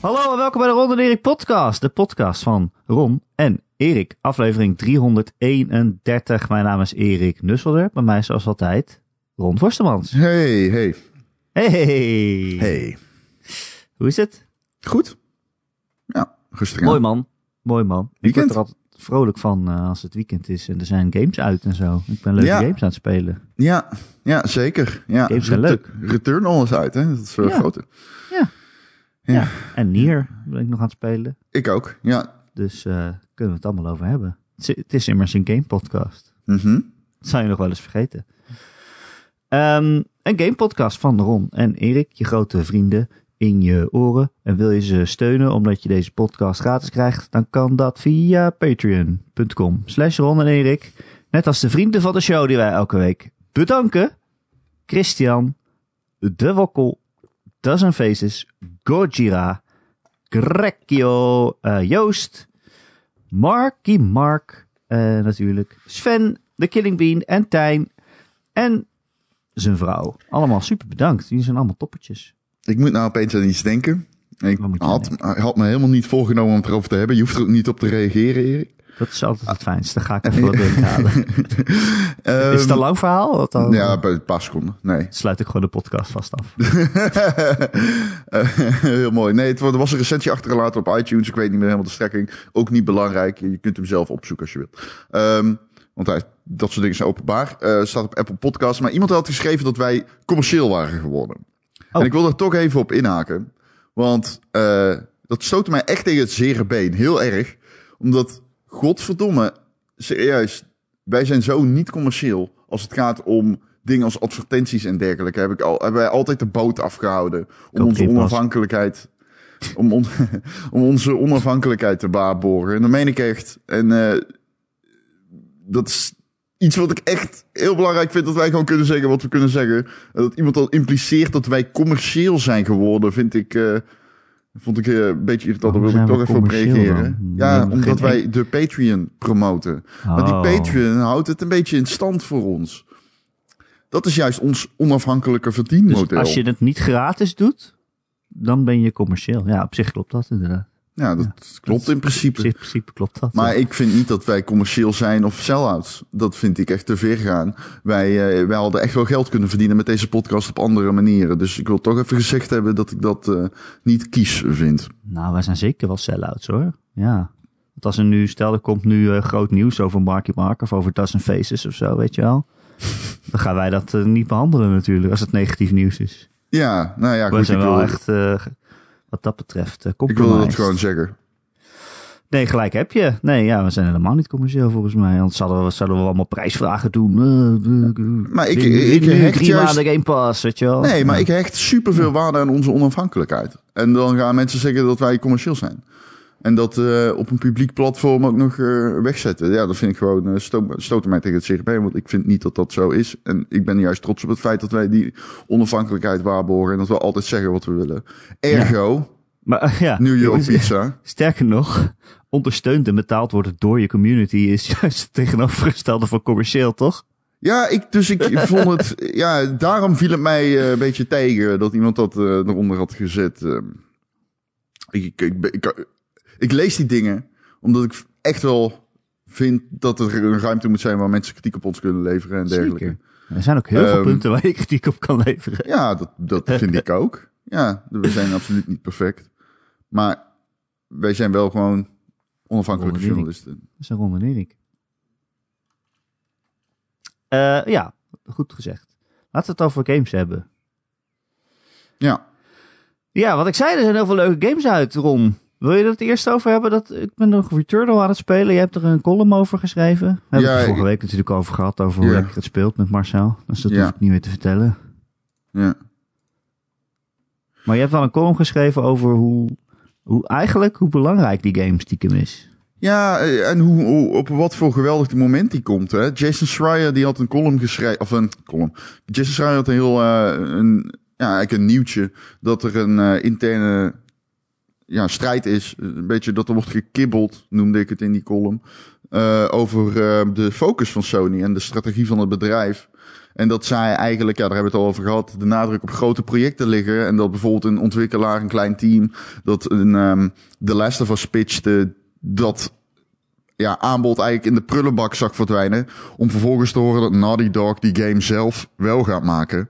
Hallo en welkom bij de Ron en Erik podcast. De podcast van Ron en Erik. Aflevering 331. Mijn naam is Erik Nusselder. Bij mij zoals altijd Ron Forstemans. Hey, hey. Hey. Hey. Hoe is het? Goed? Ja, rustig aan. Mooi man. Mooi man. Ik word er altijd vrolijk van eh, als het weekend is en er zijn games uit en zo. Ik ben leuke Ja. games aan het spelen. Ja, ja, zeker. Ja, Games zijn leuk. Returnal is uit, hè? Dat is wel Ja. grote. Ja. Ja. En Nier ben ik nog aan het spelen. Ik ook, ja. Dus eh, kunnen we het allemaal over hebben. Het is, immers een game podcast. Mhm. Dat zou je nog wel eens vergeten. Ehm, een gamepodcast van Ron en Erik, je grote vrienden, in je oren. En wil je ze steunen omdat je deze podcast gratis krijgt, dan kan dat via patreon.com slash Ron en Erik. Net als de vrienden van de show die wij elke week bedanken. Christian, De Wokkel, Dozen Faces, Gojira, Grekio, eh, Joost, Marky Mark, eh, natuurlijk Sven, The Killing Bean en Tijn en zijn vrouw. Allemaal super bedankt. Die zijn allemaal toppertjes. Ik moet nou opeens aan iets denken. Ik had, had me helemaal niet voorgenomen om het erover te hebben. Je hoeft er ook niet op te reageren, Erik. Dat is altijd het fijnste. Ga ik even wat halen. Ehm, Is het een lang verhaal? Dan Ja, bij een paar seconden. Nee. sluit ik gewoon de podcast vast af. Eh, Heel mooi. Nee, het wa- er was een recensie achtergelaten op iTunes. Ik weet niet meer helemaal de strekking. Ook niet belangrijk. Je kunt hem zelf opzoeken als je wilt. Ehm, want hij, dat soort dingen zijn openbaar. Eh staat op Apple Podcasts. Maar iemand had geschreven dat wij commercieel waren geworden. Oh. En ik wil er toch even op inhaken. Want eh, dat stootte mij echt tegen het zere been. Heel erg. Omdat, godverdomme, serieus. Wij zijn zo niet commercieel als het gaat om dingen als advertenties en dergelijke. Heb ik al, hebben wij altijd de boot afgehouden. Om onze onafhankelijkheid. Om, on- om onze onafhankelijkheid te waarborgen. En dat meen ik echt. En eh, dat is iets wat ik echt heel belangrijk vind. Dat wij gewoon kunnen zeggen wat we kunnen zeggen. En dat iemand al impliceert dat wij commercieel zijn geworden, vind ik. Vond ik eh, een beetje irritant. Daar wil Waarom ik toch even op reageren. dan? Ja, omdat wij de Patreon promoten. Maar die Oh. Patreon houdt het een beetje in stand voor ons. Dat is juist ons onafhankelijke Dus verdienmodel. als je het niet gratis doet, dan ben je commercieel. Ja, op zich klopt dat inderdaad. Ja, dat klopt in principe. in principe klopt dat. Maar ik vind niet dat wij commercieel zijn of sell-outs. Dat vind ik echt te ver gaan. Wij, eh, wij hadden echt wel geld kunnen verdienen met deze podcast op andere manieren. Dus ik wil toch even gezegd hebben dat ik dat eh, niet kies vind. Nou, wij zijn zeker wel sell-outs hoor. Ja. Want als er nu, stel er komt nu eh, groot nieuws over Marky Mark of over Dozen Faces of zo, weet je wel. Dan gaan wij dat niet behandelen natuurlijk, als het negatief nieuws is. Ja, nou ja, goed. zijn wel wil, echt, wat dat betreft, uh, ik wilde dat compromised. gewoon zeggen. Nee, gelijk heb je. Nee, ja, we zijn helemaal niet commercieel volgens mij. Anders zouden we, zouden we allemaal prijsvragen doen. Eh, Maar ik- ik drie- hecht drie juist- maanden Game Pass, weet je wel. Nee, maar Ja. ik hecht superveel waarde aan onze onafhankelijkheid. En dan gaan mensen zeggen dat wij commercieel zijn. En dat eh, op een publiek platform ook nog eh, wegzetten. Ja, dat vind ik gewoon sto stoten mij tegen het CGP. Want ik vind niet dat dat zo is. En ik ben juist trots op het feit dat wij die onafhankelijkheid waarborgen. En dat we altijd zeggen wat we willen. Ergo, Maar, ja, New York Pizza. Sterker nog, ondersteund en betaald worden door je community is juist het tegenovergestelde van commercieel, toch? Ja, ik, dus ik vond het. Ja, daarom viel het mij een beetje tegen dat iemand dat eronder had gezet. ehm. ik, ik, ik, ik, lees die dingen omdat ik echt wel vind dat er een ruimte moet zijn waar mensen kritiek op ons kunnen leveren en dergelijke. Zeker. Er zijn ook heel veel Ehm, punten waar je kritiek op kan leveren. Ja, dat, dat vind ik ook. Ja, we zijn absoluut niet perfect. Maar wij zijn wel gewoon onafhankelijke Ronde journalisten. Dat is een ronde Erik. Eh, ja, goed gezegd. Laten we het over games hebben. Ja. Ja, wat ik zei, er zijn heel veel leuke games uit, Ron. Wil je het eerst over hebben? Dat, ik ben nog Returnal aan het spelen. Je hebt er een column over geschreven. We hebben Ja, het vorige ik- week natuurlijk over gehad. Over hoe Ja. lekker het speelt met Marcel. Dus dat Ja. hoef ik niet meer te vertellen. ja. Maar je hebt wel een column geschreven over hoe, hoe eigenlijk hoe belangrijk die game stiekem is. Ja, eh, en hoe, hoe, op wat voor geweldig moment die komt. Hè? Jason Schreier die had een column geschreven, of een column. Jason Schreier had een heel, eh, een, ja, eigenlijk een nieuwtje dat er een eh, interne ja, strijd is. Een beetje dat er wordt gekibbeld, noemde ik het in die column. eh, over eh, de focus van Sony en de strategie van het bedrijf. En dat zij eigenlijk, ja, daar hebben we het al over gehad, de nadruk op grote projecten liggen. En dat bijvoorbeeld een ontwikkelaar, een klein team, dat een ehm The Last of Us pitchte, dat ja, aanbod eigenlijk in de prullenbak zag verdwijnen. Om vervolgens te horen dat Naughty Dog die game zelf wel gaat maken.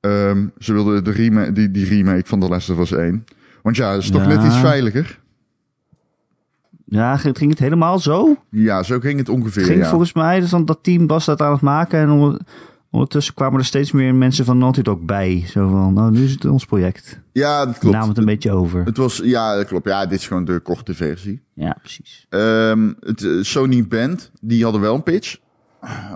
Ehm, ze wilden de remake, die, die remake van The Last of Us 1. Want ja, dat is toch Ja. net iets veiliger. Ja, ging het helemaal zo? Ja, zo ging het ongeveer. Ging ja. volgens mij, dus dan dat team was dat aan het maken. En onder- ondertussen kwamen er steeds meer mensen van Naughty Dog bij. Zo van, nou, nu is het ons project. Ja, dat klopt. namen het een beetje over. Het was, ja, dat klopt. Ja, dit is gewoon de korte versie. Ja, precies. Ehm, het eh, Sony Band, die hadden wel een pitch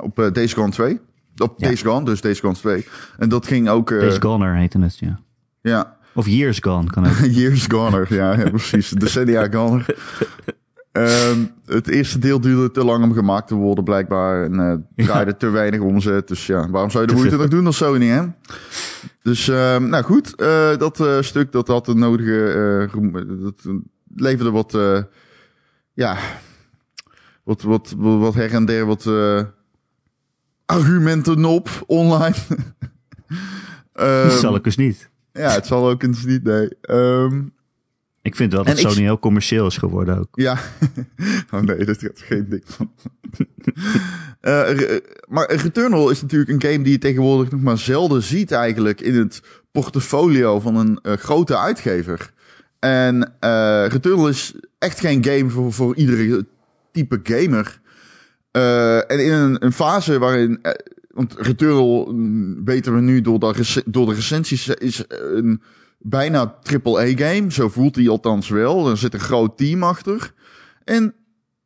op eh, Days Gone 2. Op Ja. Days Gone, dus Days Gone 2. En dat ging ook... eh, Days Goner heette het, ja. Ja, Of Years Gone kan ook. Years Goner. Ja, ja precies. Decennia Goner. Ehm, het eerste deel duurde te lang om gemaakt te worden, blijkbaar. En eh draaide te weinig omzet. Dus ja, waarom zou je de Te moeite nog doen als Sony, hè? Dus, ehm, nou goed. eh, dat eh, stuk, dat had de nodige... dat leverde wat... ja... Wat, wat, wat, wat her en der wat... argumenten op online. Ehm, Dat zal ik dus niet. Ja, het zal ook eens niet, nee. Ehm, Ik vind wel dat ik- Sony heel commercieel is geworden ook. Ja. oh nee, dat gaat geen ding van. Re- maar Returnal is natuurlijk een game die je tegenwoordig nog maar zelden ziet eigenlijk in het portfolio van een eh, grote uitgever. En eh Returnal is echt geen game voor, voor iedere type gamer. En in een, een fase waarin... eh, want Returnal, mm, weten we nu door de, door de recensies, is een bijna triple-A-game. Zo voelt hij althans wel. Er zit een groot team achter. En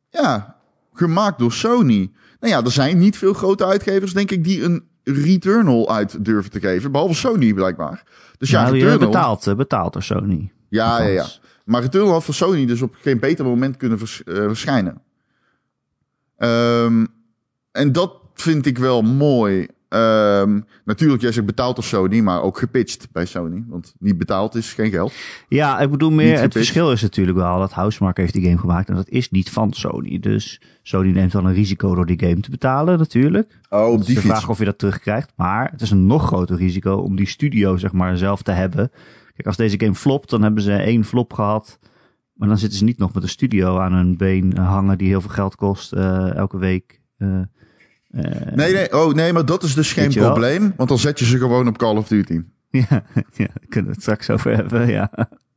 ja, gemaakt door Sony. Nou ja, er zijn niet veel grote uitgevers, denk ik, die een Returnal uit durven te geven. Behalve Sony, blijkbaar. Dus ja, nou, Returnal... betaalt, eh, betaald door Sony. Ja, ja, ja. Maar Returnal had voor Sony dus op geen beter moment kunnen vers- eh, verschijnen. Ehm, en dat vind ik wel mooi. Ehm, natuurlijk, jij zegt betaald door Sony, maar ook gepitcht bij Sony. Want niet betaald is geen geld. Ja, ik bedoel meer, het verschil is natuurlijk wel dat Housemark heeft die game gemaakt en dat is niet van Sony. Dus Sony neemt wel een risico door die game te betalen natuurlijk. Oh, op is de vraag of je dat terugkrijgt. Maar het is een nog groter risico om die studio zeg maar zelf te hebben. Kijk, als deze game flopt, dan hebben ze één flop gehad. Maar dan zitten ze niet nog met een studio aan hun been hangen die heel veel geld kost eh, elke week. Eh, Nee, nee, oh, nee, maar dat is dus geen probleem. Want dan zet je ze gewoon op Call of Duty. ja, ja, daar kunnen we het straks over hebben. Ja.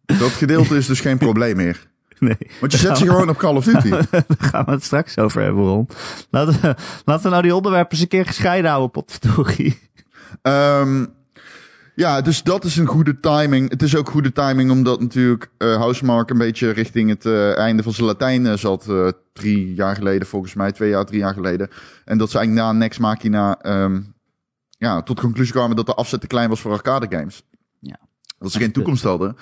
Dat gedeelte is dus geen probleem meer. Nee. Want je zet ze gewoon op Call of Duty. Daar gaan we het straks over hebben, Ron. Laten we, laten we nou die onderwerpen eens een keer gescheiden houden, potverdorie. Ehm, ja, dus dat is een goede timing. Het is ook goede timing omdat natuurlijk eh Housemark een beetje richting het eh, einde van zijn Latijn zat. eh, drie jaar geleden, volgens mij. Twee jaar, drie jaar geleden. En dat ze eigenlijk na Next Machina ehm, ja, tot de conclusie kwamen dat de afzet te klein was voor arcade games. Ja. Dat ze geen toekomst hadden.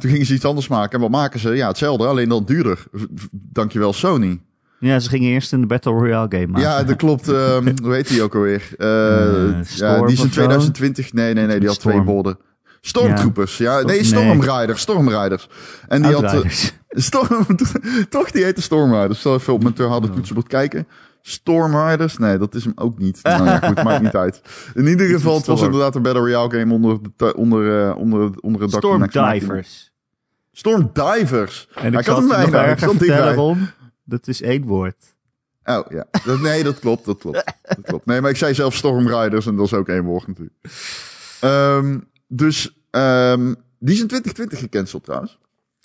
Toen gingen ze iets anders maken. En wat maken ze? Ja, hetzelfde, alleen dan duurder. Dankjewel Sony. Ja, ze gingen eerst een Battle Royale game maken. Ja, dat klopt. ehm, hoe heet die ook alweer? Eh, ja, die is in of zo? 2020. Nee, nee, nee, die had Storm. twee borden. Stormtroopers, ja. Nee. Stormriders, Stormriders. En die had... eh. Storm, toch, die heette Stormriders. Zal even op mijn harde toetsenbord kijken. Stormriders? Nee, dat is hem ook niet. Nou ja, goed, maakt niet uit. In ieder geval, het was inderdaad een Battle Royale game onder, de, onder, onder, onder het dak. Stormdivers. Stormdivers. En ik had hem bijna. Ik Dat is één woord. Oh ja, dat, nee, dat klopt, dat klopt, dat klopt. Nee, maar ik zei zelf Stormriders en dat is ook één woord natuurlijk. Ehm, dus ehm, die is in 2020 gecanceld trouwens.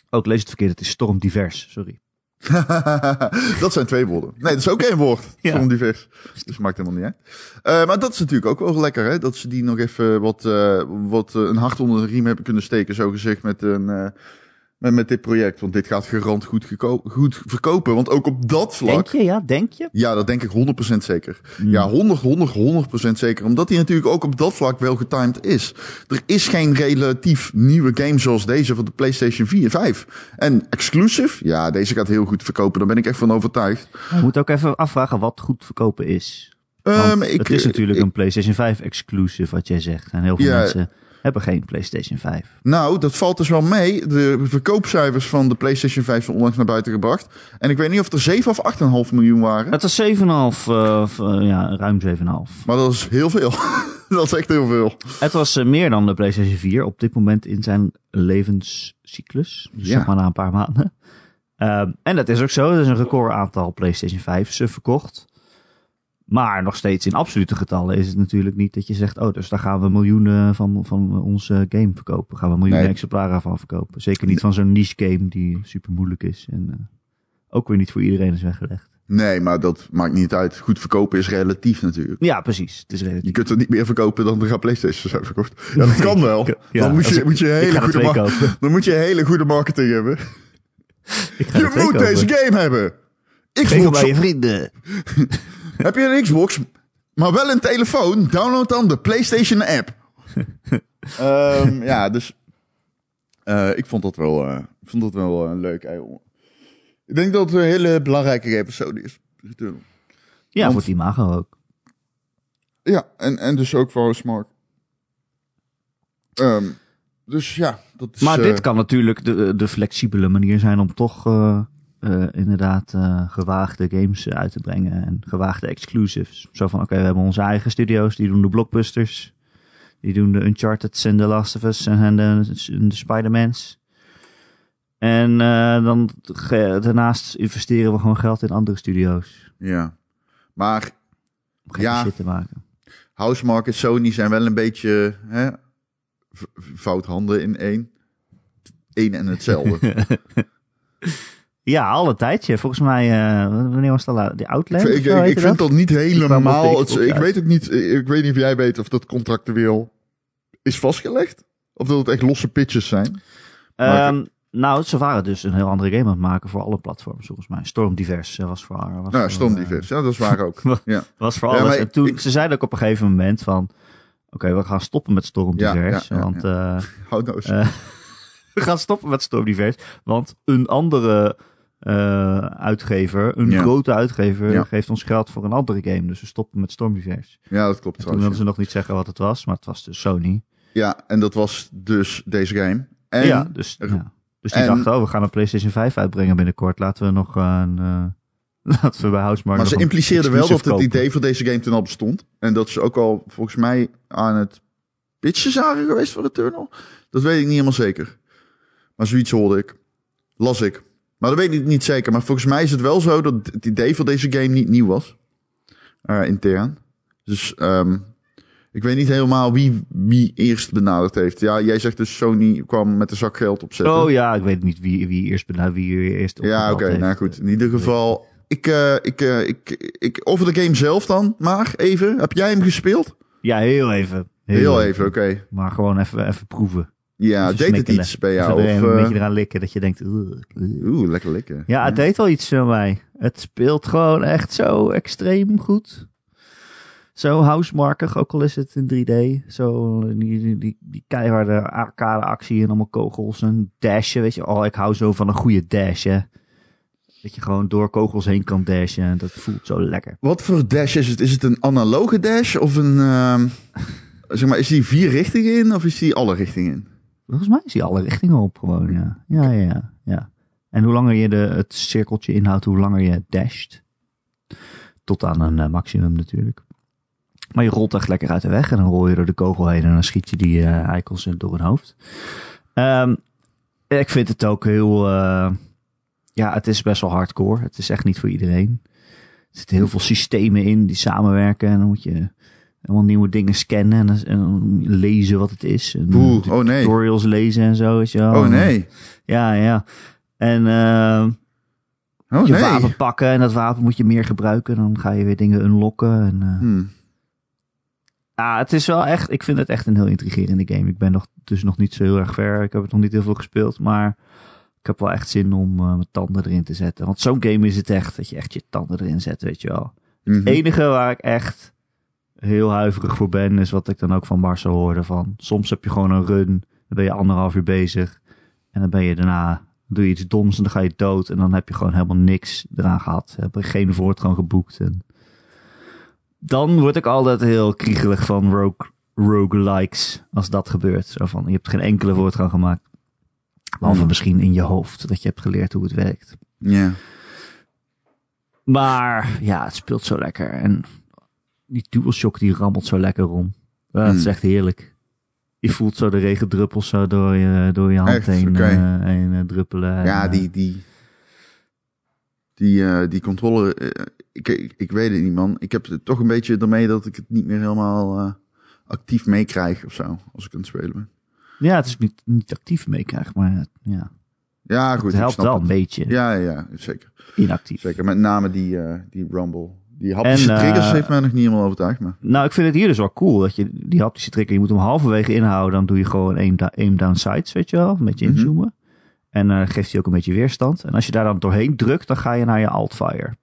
Oh, ik lees het verkeerd. Het is Stormdivers. Sorry. dat zijn twee woorden. Nee, dat is ook één woord. Ja. Stormdivers. Dus maakt helemaal niet uit. Eh, maar dat is natuurlijk ook wel lekker, hè? Dat ze die nog even wat, eh, wat eh, een hart onder de riem hebben kunnen steken, zo gezegd, met een... eh, met, met dit project, want dit gaat garant goed, goed verkopen. Want ook op dat vlak... Denk je? Ja, denk je? Ja, dat denk ik 100% zeker. Hmm. Ja, 100, 100, 100% zeker. Omdat hij natuurlijk ook op dat vlak wel getimed is. Er is geen relatief nieuwe game zoals deze van de PlayStation 4 en 5. En exclusive, ja, deze gaat heel goed verkopen. Daar ben ik echt van overtuigd. Je moet ook even afvragen wat goed verkopen is. Want Ehm, ik- het is natuurlijk ik- een PlayStation 5 exclusive wat jij zegt. En heel veel Ja. mensen hebben geen PlayStation 5. Nou, dat valt dus wel mee. De verkoopcijfers van de PlayStation 5 zijn onlangs naar buiten gebracht. En ik weet niet of er 7 of 8,5 miljoen waren. Het is 7,5, eh, of, eh, ja, ruim 7,5. Maar dat is heel veel. dat is echt heel veel. Het was eh, meer dan de PlayStation 4 op dit moment in zijn levenscyclus. Dus Ja. zeg maar na een paar maanden. Ehm, en dat is ook zo. Er is een record aantal PlayStation 5's eh, verkocht. Maar nog steeds in absolute getallen is het natuurlijk niet dat je zegt... oh, dus daar gaan we miljoenen van, van onze game verkopen. Gaan we miljoenen Nee. exemplaren van verkopen. Zeker niet van zo'n niche game die super moeilijk is. En eh, ook weer niet voor iedereen is weggelegd. Nee, maar dat maakt niet uit. Goed verkopen is relatief natuurlijk. Ja, precies. Het is relatief. Je kunt er niet meer verkopen dan er aan PlayStation zijn verkocht. Ja, dat kan wel. Ja, dan moet je, ik- moet je Ik hele goede dan moet je hele goede marketing hebben. Ik ga Je moet deze game hebben. Hem Xbox, bij je vrienden. heb je een Xbox, maar wel een telefoon? Download dan de PlayStation app. Ehm, ja, dus eh, ik vond dat wel, eh, ik vond dat wel eh, leuk. Ik denk dat het een hele belangrijke episode is. Ja, Want- voor het imago ook. Ja, en, en dus ook voor Smart. Ehm, dus ja, dat is... Maar dit kan natuurlijk de, de flexibele manier zijn om toch eh, eh, inderdaad eh, gewaagde games uit te brengen en gewaagde exclusives. Zo van, oké, we hebben onze eigen studio's, die doen de blockbusters. Die doen de Uncharted en The Last of Us en de, de Spider-Mans. En eh, dan daarnaast investeren we gewoon geld in andere studio's. Ja. Maar Om geen Ja. shit te maken. Housemarque en Sony zijn wel een beetje hè, fout handen in één. Eén en hetzelfde. Ja, al een tijdje. Volgens mij, eh, wanneer was dat? Die Outland? ik, ik, ik, vind dat niet helemaal... de het- Xbox ik uit. weet ook niet... Ik weet niet of jij weet of dat contractueel is vastgelegd. Of dat het echt losse pitches zijn. Ehm, nou, ze waren dus een heel andere game aan het maken voor alle platforms, volgens mij. Storm Divers eh, was voor was Nou, voor, stom eh, divers. Ja, dat is waar ook. Ja. was voor Ja, alles. en toen, ik- ze zeiden ook op een gegeven moment van... Oké, we gaan stoppen met Storm Ja, Divers. ja, ja, want eh, Houd nou eens. eh, we gaan stoppen met Storm Divers. Want een andere eh, uitgever, een Ja. grote uitgever, Ja. geeft ons geld voor een andere game. Dus we stoppen met Storm Divers. ja, dat klopt Toen wilden ze nog niet zeggen wat het was, maar het was dus Sony. Ja, en dat was dus deze game. En ja, dus, er- ja. dus die en- dachten, oh, we gaan een PlayStation 5 uitbrengen binnenkort. Laten we nog een... eh, laten we bij Housemarque Maar ze impliceerden wel dat het idee voor deze game toen al bestond. En dat ze ook al volgens mij aan het pitchen zagen geweest voor Returnal. Dat weet ik niet helemaal zeker. Maar zoiets hoorde ik. Las ik. Maar dat weet ik niet zeker. Maar volgens mij is het wel zo dat het idee voor deze game niet nieuw was. Eh, intern. Dus ehm, ik weet niet helemaal wie, wie eerst benaderd heeft. Ja, jij zegt dus Sony kwam met een zak geld opzetten. Oh ja, ik weet niet wie, wie eerst benauwd, wie eerst Ja, oké. Nou goed, in ieder geval. Ik, eh, ik, eh, ik, ik, over de game zelf dan, maar even. Heb jij hem gespeeld? Ja, heel even. Heel, even, oké. Maar gewoon even, even proeven. Ja, Even deed het iets bij jou? Of, een eh, beetje eraan likken dat je denkt... Oeh, lekker lekker. Ja, het deed wel iets bij mij. Het speelt gewoon echt zo extreem goed. Zo housemarkig, ook al is het in 3D. Zo die, die, die, die keiharde arcade actie en allemaal kogels en dashen, weet je. Oh, ik hou zo van een goede dash, hè. Dat je gewoon door kogels heen kan dashen. en Dat voelt zo lekker. Wat voor dash is het? Is het een analoge dash of een... ehm, zeg maar, is die vier richtingen in of is die alle richtingen in? Volgens mij is hij alle richtingen op gewoon, ja. Ja, ja, ja. ja. En hoe langer je de, het cirkeltje inhoudt, hoe langer je dasht. Tot aan een eh, maximum natuurlijk. Maar je rolt echt lekker uit de weg en dan rol je door de kogel heen en dan schiet je die eh, eikels in door hun hoofd. Ehm, ik vind het ook heel... eh, ja, het is best wel hardcore. Het is echt niet voor iedereen. Er zitten heel veel systemen in die samenwerken en dan moet je allemaal nieuwe dingen scannen en, en lezen wat het is. En Oeh, oh nee. tutorials lezen en zo. Weet je wel. Oh nee. Ja, ja. En eh, Oh je nee. wapen pakken en dat wapen moet je meer gebruiken. Dan ga je weer dingen unlocken. En, eh, Hmm. ja, het is wel echt, ik vind het echt een heel intrigerende game. Ik ben nog, dus nog niet zo heel erg ver. Ik heb het nog niet heel veel gespeeld, maar ik heb wel echt zin om eh, mijn tanden erin te zetten. Want zo'n game is het echt, dat je echt je tanden erin zet, weet je wel. Mhm. Het enige waar ik echt heel huiverig voor ben, is wat ik dan ook van Marcel hoorde. Van, soms heb je gewoon een run, dan ben je anderhalf uur bezig. En dan ben je daarna, doe je iets doms en dan ga je dood. En dan heb je gewoon helemaal niks eraan gehad. Heb je geen voortgang geboekt. En dan word ik altijd heel kriegelig van rogue, roguelikes als dat gebeurt. Zo van, je hebt geen enkele voortgang gemaakt. Behalve Hmm. misschien in je hoofd, dat je hebt geleerd hoe het werkt. Ja. Maar ja, het speelt zo lekker. En die DualShock die rammelt zo lekker om. Ja, Het is Hmm. echt heerlijk. Je voelt zo de regendruppels zo door je, door je hand Echt? heen, Oké. eh, heen eh, druppelen. En, Ja, eh, die, die, die, eh, die controle, eh, ik, ik, ik weet het niet man. Ik heb het toch een beetje ermee dat ik het niet meer helemaal eh, actief meekrijg of zo, als ik aan het spelen ben. Ja, het is niet, niet actief meekrijgen, maar eh, ja, Ja, goed. het helpt wel het. een beetje Ja, ja, zeker. inactief. Zeker. Met name die, eh, die Rumble. Die haptische En, eh, triggers heeft mij nog niet helemaal overtuigd, maar... Nou, ik vind het hier dus wel cool dat je die haptische trigger, je moet hem halverwege inhouden, dan doe je gewoon aim, da- aim down sights, weet je wel, een beetje Mhm. inzoomen. En dan geeft hij ook een beetje weerstand. En als je daar dan doorheen drukt, dan ga je naar je altfire.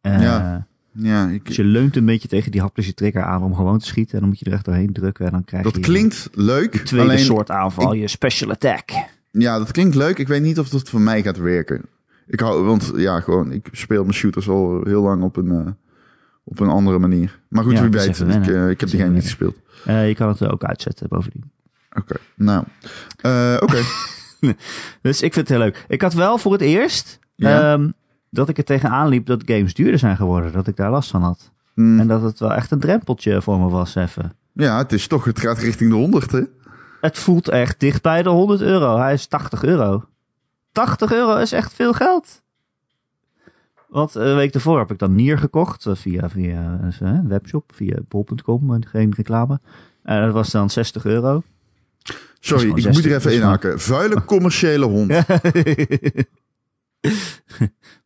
Eh, Ja. Ja, ik, Dus je leunt een beetje tegen die haptische trigger aan om gewoon te schieten. En dan moet je er echt doorheen drukken en dan krijg dat je klinkt leuk. tweede alleen, soort aanval, je special attack. Ja, dat klinkt leuk. Ik weet niet of dat voor mij gaat werken. Ik hou, want ja, gewoon, ik speel mijn shooters al heel lang op een, eh, op een andere manier. Maar goed, Ja, wie weet. Ik, eh, ik heb die game niet gespeeld. Eh, je kan het ook uitzetten bovendien. Oké, nou. Oké. Dus ik vind het heel leuk. Ik had wel voor het eerst Ja. ehm, dat ik er tegenaan liep dat games duurder zijn geworden. Dat ik daar last van had. Hmm, En dat het wel echt een drempeltje voor me was even. ja, het is toch, het gaat richting de 100, hè? Het voelt echt dicht bij de 100 euro. Hij is 80 euro. 80 euro is echt veel geld. Want een week daarvoor heb ik dan Nier gekocht eh, via, via eh, een webshop, via bol.com, en geen reclame. En dat was dan 60 euro. Sorry, ik 60, moet er even is inhaken. Vuile commerciële hond.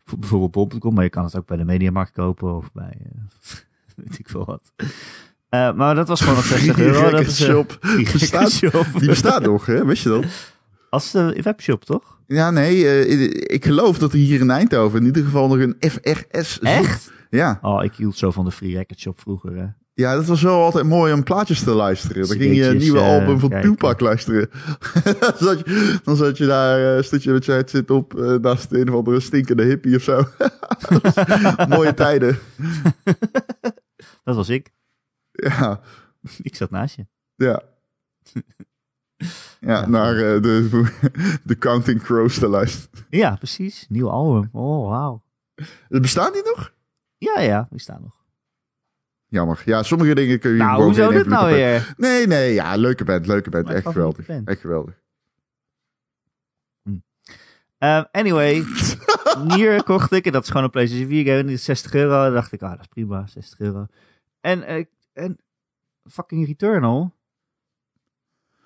Voor Bijvoorbeeld bol.com, maar je kan het ook bij de Mediamarkt kopen of bij eh, weet ik veel wat. Eh, maar dat was gewoon nog 60 euro. Dat is, eh, Shop. die gekke Bestaat- shop. Die bestaat nog, hè? Wist je dat? Als uh, webshop, toch? Ja, nee, eh, ik geloof dat er hier in Eindhoven in ieder geval nog een FRS... Echt? Ja. Oh, ik hield zo van de Free Record Shop vroeger. Hè. Ja, dat was wel altijd mooi om plaatjes te luisteren. Dan ging je een nieuwe eh, album van kijken. Tupac luisteren. dan, zat je, dan zat je daar, uh, je met je headset op uh, naast een of andere stinkende hippie of zo. Mooie tijden. Dat was ik. Ja, Ik zat naast je. ja. Ja, naar uh, de, de Counting Crows te luisteren. Ja, precies. Nieuw album. Oh, wauw. Het bestaat die nog? Ja, ja, die staan nog. Jammer. Ja, sommige dingen kun je Nou, gewoon hoezo dit nou weer? Nee, nee, ja, leuke band, leuke band. Echt geweldig. band. Echt geweldig. Uh, anyway, Nier kocht ik en dat is gewoon een PlayStation 4 game. Die is 60 euro. Dan dacht ik, ah, dat is prima, 60 euro. En, uh, en fucking Returnal.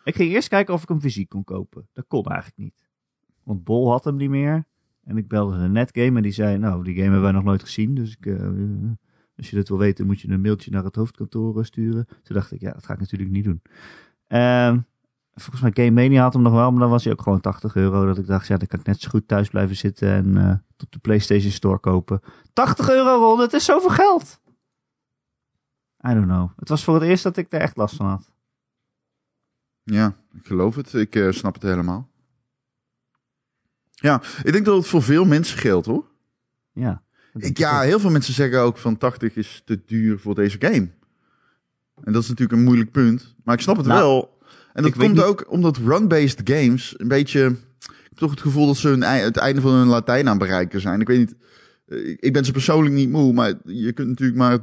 Ik ging eerst kijken of ik hem fysiek kon kopen. Dat kon eigenlijk niet. Want Bol had hem niet meer. En ik belde een netgame en die zei, nou, die game hebben wij nog nooit gezien. Dus ik, uh, als je dat wil weten, moet je een mailtje naar het hoofdkantoor sturen. Toen dacht ik, ja, dat ga ik natuurlijk niet doen. Um, volgens mij Game Mania had hem nog wel, maar dan was hij ook gewoon 80 euro. Dat ik dacht, ja, dan kan ik net zo goed thuis blijven zitten en op de PlayStation Store kopen. 80 euro, Ron, het is zoveel geld. I don't know. Het was voor het eerst dat ik er echt last van had. Ja, ik geloof het. Ik uh, snap het helemaal. Ja, ik denk dat het voor veel mensen geldt, hoor. Ja. Ik, ja, heel veel mensen zeggen ook van 80 is te duur voor deze game. En dat is natuurlijk een moeilijk punt. Maar ik snap het nou, wel. En dat komt ook omdat run-based games een beetje... Ik heb toch het gevoel dat ze hun, het einde van hun Latijn aan bereiken zijn. Ik weet niet... Ik ben ze persoonlijk niet moe, maar je kunt natuurlijk maar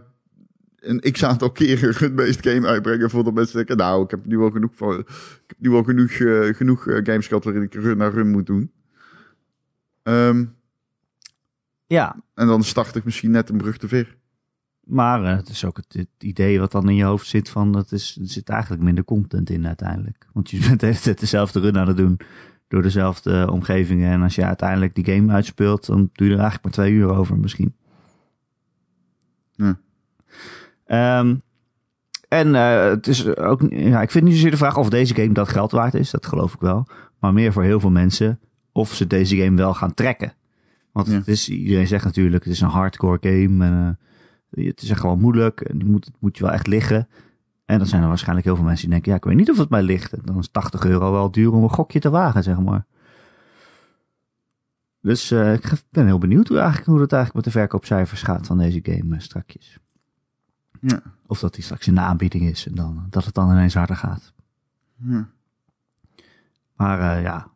een x-aantal keren een run-based game uitbrengen voordat mensen zeggen... Nou, ik heb nu wel genoeg, van, ik heb nu wel genoeg, uh, genoeg games gehad waarin ik run naar run moet doen. Um, ja. En dan start ik misschien net een brug te ver. Maar uh, het is ook het, het, idee wat dan in je hoofd zit van, dat is, er zit eigenlijk minder content in uiteindelijk. Want je bent de hele tijd dezelfde run aan het doen door dezelfde omgevingen. En als je uiteindelijk die game uitspeelt, dan doe je er eigenlijk maar twee uur over misschien. Ja. Um, en uh, het is ook, ja, ik vind niet zozeer de vraag of deze game dat geld waard is, dat geloof ik wel. Maar meer voor heel veel mensen of ze deze game wel gaan trekken. Want Ja. het is, iedereen zegt natuurlijk, het is een hardcore game. En, uh, het is echt wel moeilijk. En het moet, het moet je wel echt liggen. En dan zijn er waarschijnlijk heel veel mensen die denken, ja, ik weet niet of het mij ligt. En dan is 80 euro wel duur om een gokje te wagen, zeg maar. Dus uh, ik ben heel benieuwd hoe, eigenlijk, hoe het eigenlijk met de verkoopcijfers gaat van deze game uh, strakjes. Ja. Of dat die straks in de aanbieding is en dan, dat het dan ineens harder gaat. Ja. Maar eh, ja,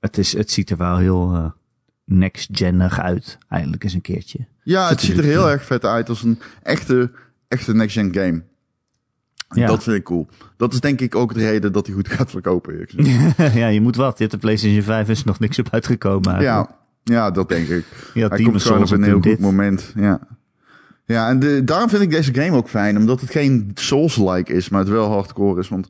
het, is, het ziet er wel heel eh next-genig uit. Eindelijk eens een keertje. Ja, het ziet er heel erg vet uit als een echte, echte next-gen game. Ja. Dat vind ik cool. Dat is denk ik ook de reden dat hij goed gaat verkopen. ja, je moet wat. Je hebt de PlayStation 5 is er nog niks op uitgekomen. eigenlijk. ja, ja, dat denk ik. ja Hij komt gewoon op een en heel goed dit. moment. Ja, ja en de, daarom vind ik deze game ook fijn. Omdat het geen Souls-like is, maar het wel hardcore is. Want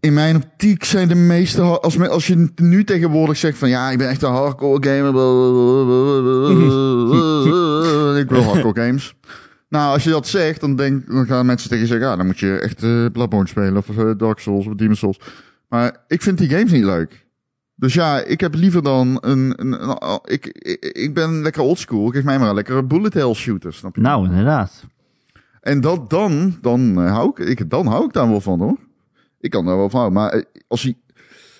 in mijn optiek zijn de meeste... Als, me- als je nu tegenwoordig zegt van... Ja, ik ben echt een hardcore gamer. ik wil hardcore games. Nou, als je dat zegt, dan, denk, dan gaan mensen tegen je zeggen... Ja, dan moet je echt eh Bloodborne spelen. Of eh, Dark Souls of Demon's Souls. Maar ik vind die games niet leuk. Dus ja, ik heb liever dan een... een, een- ik, ik, ik ben lekker oldschool. Geef mij maar een lekkere bullet hell shooter, snap je? Nou, inderdaad. En dat dan, dan, eh, hou ik, ik, dan hou ik daar wel van hoor. Ik kan daar wel van houden. Maar eh, als hij,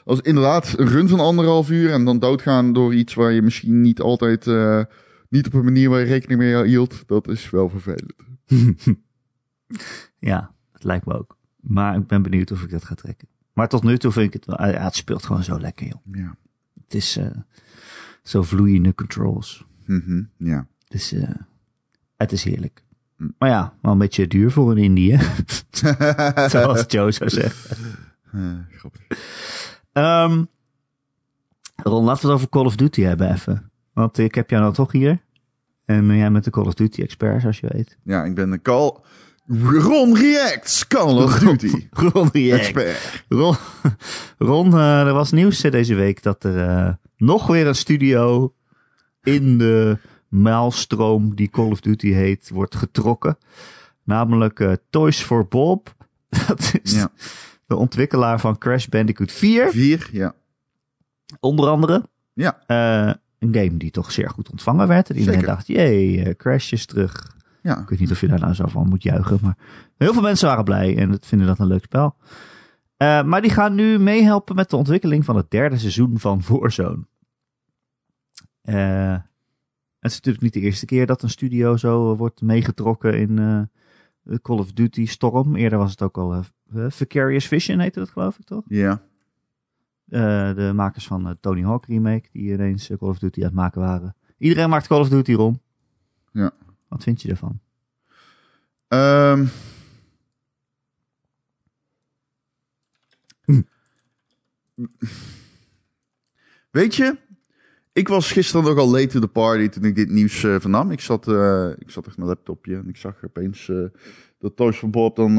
als inderdaad een run van anderhalf uur en dan doodgaan door iets waar je misschien niet altijd, eh, niet op een manier waar je rekening mee hield, dat is wel vervelend. Ja, het lijkt me ook. Maar ik ben benieuwd of ik dat ga trekken. Maar tot nu toe vind ik het wel... Ja, het speelt gewoon zo lekker, joh. Ja. Het is eh, zo vloeiende controls. Mhm, ja. Het is, eh, het is heerlijk. Maar ja, wel een beetje duur voor een indie, hè? Zoals Joe zou zeggen. Grappig. Ehm Ron, laten we het over Call of Duty hebben even. Want ik heb jou nou toch hier. En jij bent de Call of Duty expert, zoals je weet. Ja, ik ben de Call... Ron Reacts Call of Duty. Ron, React. Expert. Ron, Ron eh, er was nieuws eh, deze week dat er eh, nog weer een studio in de maalstroom die Call of Duty heet, wordt getrokken. Namelijk Toys for Bob. Dat is Ja. de ontwikkelaar van Crash Bandicoot 4, Vier, ja. onder andere. Ja. Een game die toch zeer goed ontvangen werd. En iedereen Zeker. dacht, jee, Crash is terug. Ja. Ik weet niet of je daar nou zo van moet juichen. Maar heel veel mensen waren blij en het vinden dat een leuk spel. Eh, maar die gaan nu meehelpen met de ontwikkeling van het derde seizoen van Warzone. Eh, het is natuurlijk niet de eerste keer dat een studio zo eh, wordt meegetrokken in de Call of Duty storm. Eerder was het ook al Vicarious Vision heette dat geloof ik toch? Ja. De makers van de Tony Hawk remake die ineens Call of Duty aan het maken waren. Iedereen maakt Call of Duty, Ron. Ja. Wat vind je ervan? Ehm. Weet je, ik was gisteren nog al late to the party toen ik dit nieuws eh, vernam. Ik zat, eh, ik zat echt mijn laptopje en ik zag opeens eh, dat Toys for Bob dan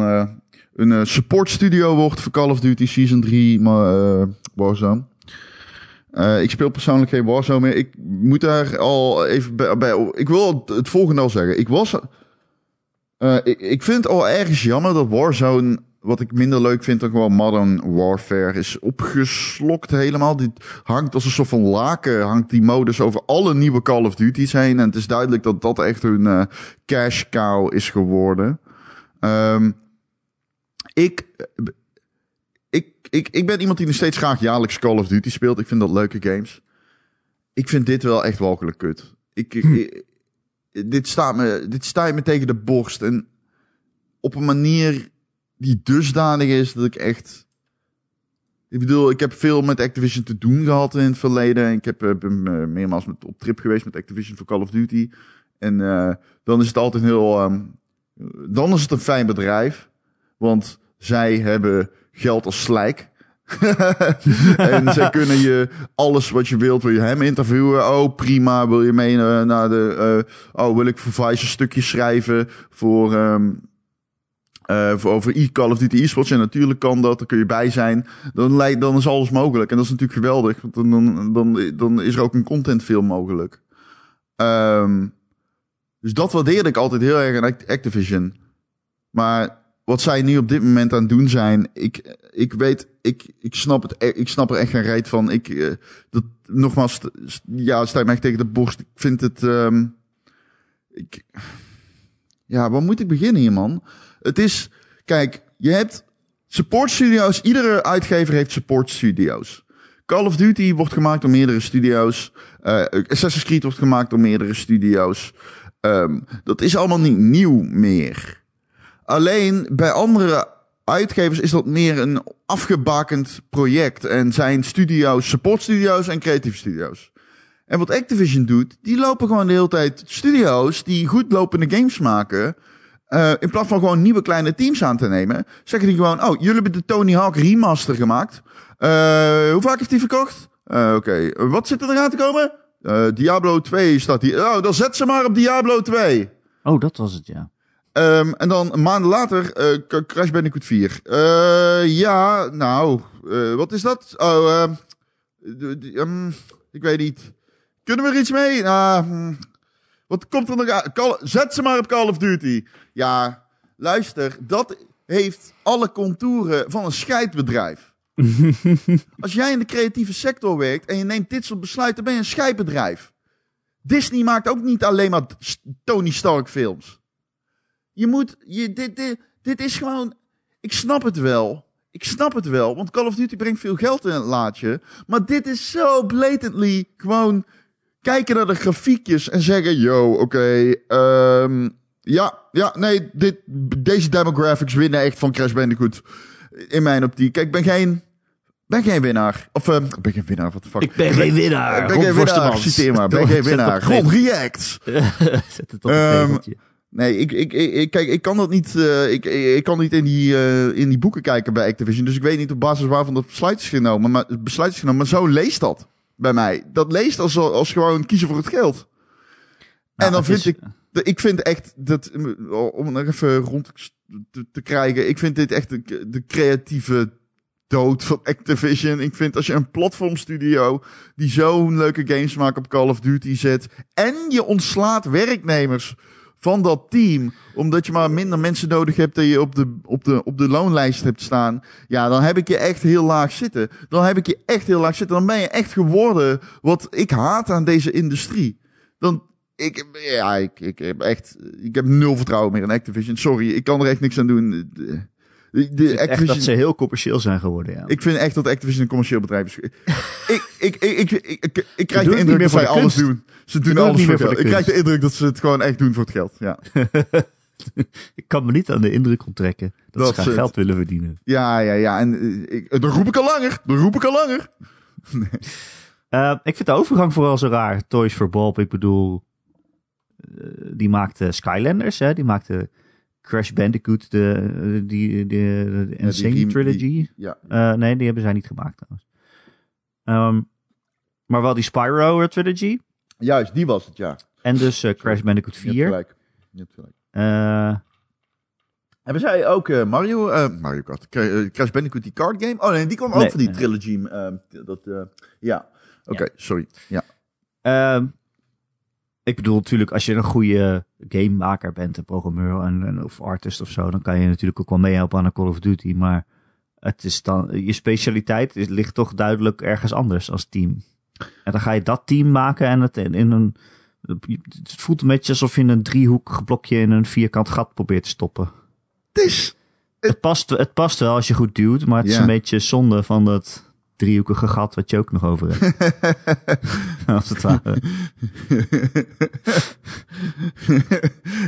een support studio wordt voor Call of Duty Season 3 maar, Warzone. Eh, ik speel persoonlijk geen Warzone meer. Ik moet daar al even bij, Ik wil het volgende al zeggen. Ik was eh, ik, ik vind al ergens jammer dat Warzone, wat ik minder leuk vind dan gewoon Modern Warfare, is opgeslokt helemaal. Dit hangt als een soort van laken, hangt die modus over alle nieuwe Call of Duty's heen. En het is duidelijk dat dat echt hun eh, cash cow is geworden. Ehm, ik, ik, ik, ik ben iemand die nog steeds graag jaarlijks Call of Duty speelt. Ik vind dat leuke games. Ik vind dit wel echt walgelijk kut. Ik, ik- ik- dit, staat me, dit staat me tegen de borst. En op een manier die dusdanig is dat ik echt... Ik bedoel, ik heb veel met Activision te doen gehad in het verleden. Ik heb, eh, ben eh, meermaals met, op trip geweest met Activision voor Call of Duty. En eh, dan is het altijd heel... ehm, dan is het een fijn bedrijf. Want zij hebben geld als slijk. en zij kunnen je alles wat je wilt. Wil je hem interviewen? Oh, prima. Wil je mee naar de... eh, oh, wil ik voor Vice een stukje schrijven voor... eh, voor over e Call of Duty esports. En natuurlijk kan dat, daar kun je bij zijn. Dan, lijkt, dan is alles mogelijk. En dat is natuurlijk geweldig. Want dan, dan, dan, dan is er ook een contentfilm mogelijk. Ehm, dus dat waardeerde ik altijd heel erg aan Act- Activision. Maar wat zij nu op dit moment aan het doen zijn, ik, ik weet, ik, ik, snap het, e- ik snap er echt geen reet van. Ik, eh, dat, nogmaals, ja, staat mij echt tegen de borst. Ik vind het, ehm, ik, ja, waar moet ik beginnen hier, man? Het is, kijk, je hebt support studio's, iedere uitgever heeft support studio's. Call of Duty wordt gemaakt door meerdere studio's. Eh, Assassin's Creed wordt gemaakt door meerdere studio's. Ehm, dat is allemaal niet nieuw meer. Alleen bij andere uitgevers is dat meer een afgebakend project. En zijn studio's, support studio's en creatieve studio's. En wat Activision doet, die lopen gewoon de hele tijd studio's die goed lopende games maken. Uh, in plaats van gewoon nieuwe kleine teams aan te nemen, zeggen die gewoon: Oh, jullie hebben de Tony Hawk remaster gemaakt. Uh, hoe vaak heeft die verkocht? Uh, Oké, wat zit er eraan te komen? Diablo 2 staat hier. Oh, dan zet ze maar op Diablo 2. Oh, dat was het, ja. Um, en dan een maand later Crash Bandicoot 4. ja, nou, wat is dat? Oh, um, ik weet niet. Kunnen we er iets mee? Nou, wat komt er nog aan? Call, zet ze maar op Call of Duty. Ja, luister, dat heeft alle contouren van een scheidbedrijf. Als jij in de creatieve sector werkt en je neemt dit soort besluiten, ben je een scheidbedrijf. Disney maakt ook niet alleen maar Tony Stark films. Je moet, je, dit, dit, dit is gewoon, ik snap het wel. Ik snap het wel, want Call of Duty brengt veel geld in het laadje. Maar dit is zo blatantly gewoon kijken naar de grafiekjes en zeggen: Yo, oké, okay, um, ja, ja, nee, dit, deze demographics winnen echt van Crash Bandicoot. In mijn optiek. Kijk, ik ben geen, ben geen winnaar. Of, uh, ben geen winnaar, wat de fuck. Ik ben geen winnaar. Ik ben geen winnaar, citeer maar. Ben geen winnaar. Ron React. Zet het op um, Nee, ik, ik, ik, kijk, ik kan dat niet, uh, ik, ik kan niet in die, uh, in die boeken kijken bij Activision. Dus ik weet niet op basis waarvan dat besluit is genomen. Maar, besluit is genomen, maar zo leest dat bij mij. Dat leest als, als gewoon kiezen voor het geld. Nou, en dan vind is, ik, ik vind echt dat, om nog even rond te, te krijgen, ik vind dit echt de, de, creatieve dood van Activision. Ik vind als je een platformstudio die zo'n leuke games maakt op Call of Duty zet en je ontslaat werknemers van dat team, omdat je maar minder mensen nodig hebt dat je op de, op de, op de loonlijst hebt staan. Ja, dan heb ik je echt heel laag zitten. Dan heb ik je echt heel laag zitten. Dan ben je echt geworden wat ik haat aan deze industrie. Dan, ik, ja, ik, ik heb echt, ik heb nul vertrouwen meer in Activision. Sorry, ik kan er echt niks aan doen. De, de Activision, echt dat ze heel commercieel zijn geworden, ja. Ik vind echt dat Activision een commercieel bedrijf is. ik, ik, ik, ik, ik, ik, krijg de indruk dat zij alles doen. Ze doen alles voor geld. Ik krijg de indruk dat ze het gewoon echt doen voor het geld, ja. ik kan me niet aan de indruk onttrekken dat, dat ze geld willen verdienen. Ja, ja, ja. En ik, dat roep ik al langer. Dat roep ik al langer. Nee. Uh, ik vind de overgang vooral zo raar. Toys for Bob, ik bedoel... Uh, die maakte Skylanders, hè. Die maakte Crash Bandicoot, de, die, de, de Insane ja, Trilogy. Die, ja. Uh, nee, die hebben zij niet gemaakt trouwens. Um, maar wel die Spyro Trilogy. Juist, die was het, ja. En dus uh, Crash Bandicoot 4. Je hebt gelijk. Je hebt gelijk. Uh, hebben zij ook uh, Mario, uh, Mario Kart, Crash Bandicoot die card game? Oh nee, die kwam nee, ook van die nee. trilogy. dat, ja, oké, okay, ja. sorry. Ja. Ik bedoel natuurlijk, als je een goede gamemaker bent, een programmeur en, of artist of zo, dan kan je natuurlijk ook wel meehelpen aan een Call of Duty. Maar het is dan, je specialiteit is, ligt toch duidelijk ergens anders als team. En dan ga je dat team maken en het in, een. Het voelt een beetje alsof je een driehoekig blokje in een vierkant gat probeert te stoppen. Het is. Het past, het past wel als je goed duwt, maar het is een beetje zonde van dat driehoekige gat wat je ook nog over hebt. als het ware.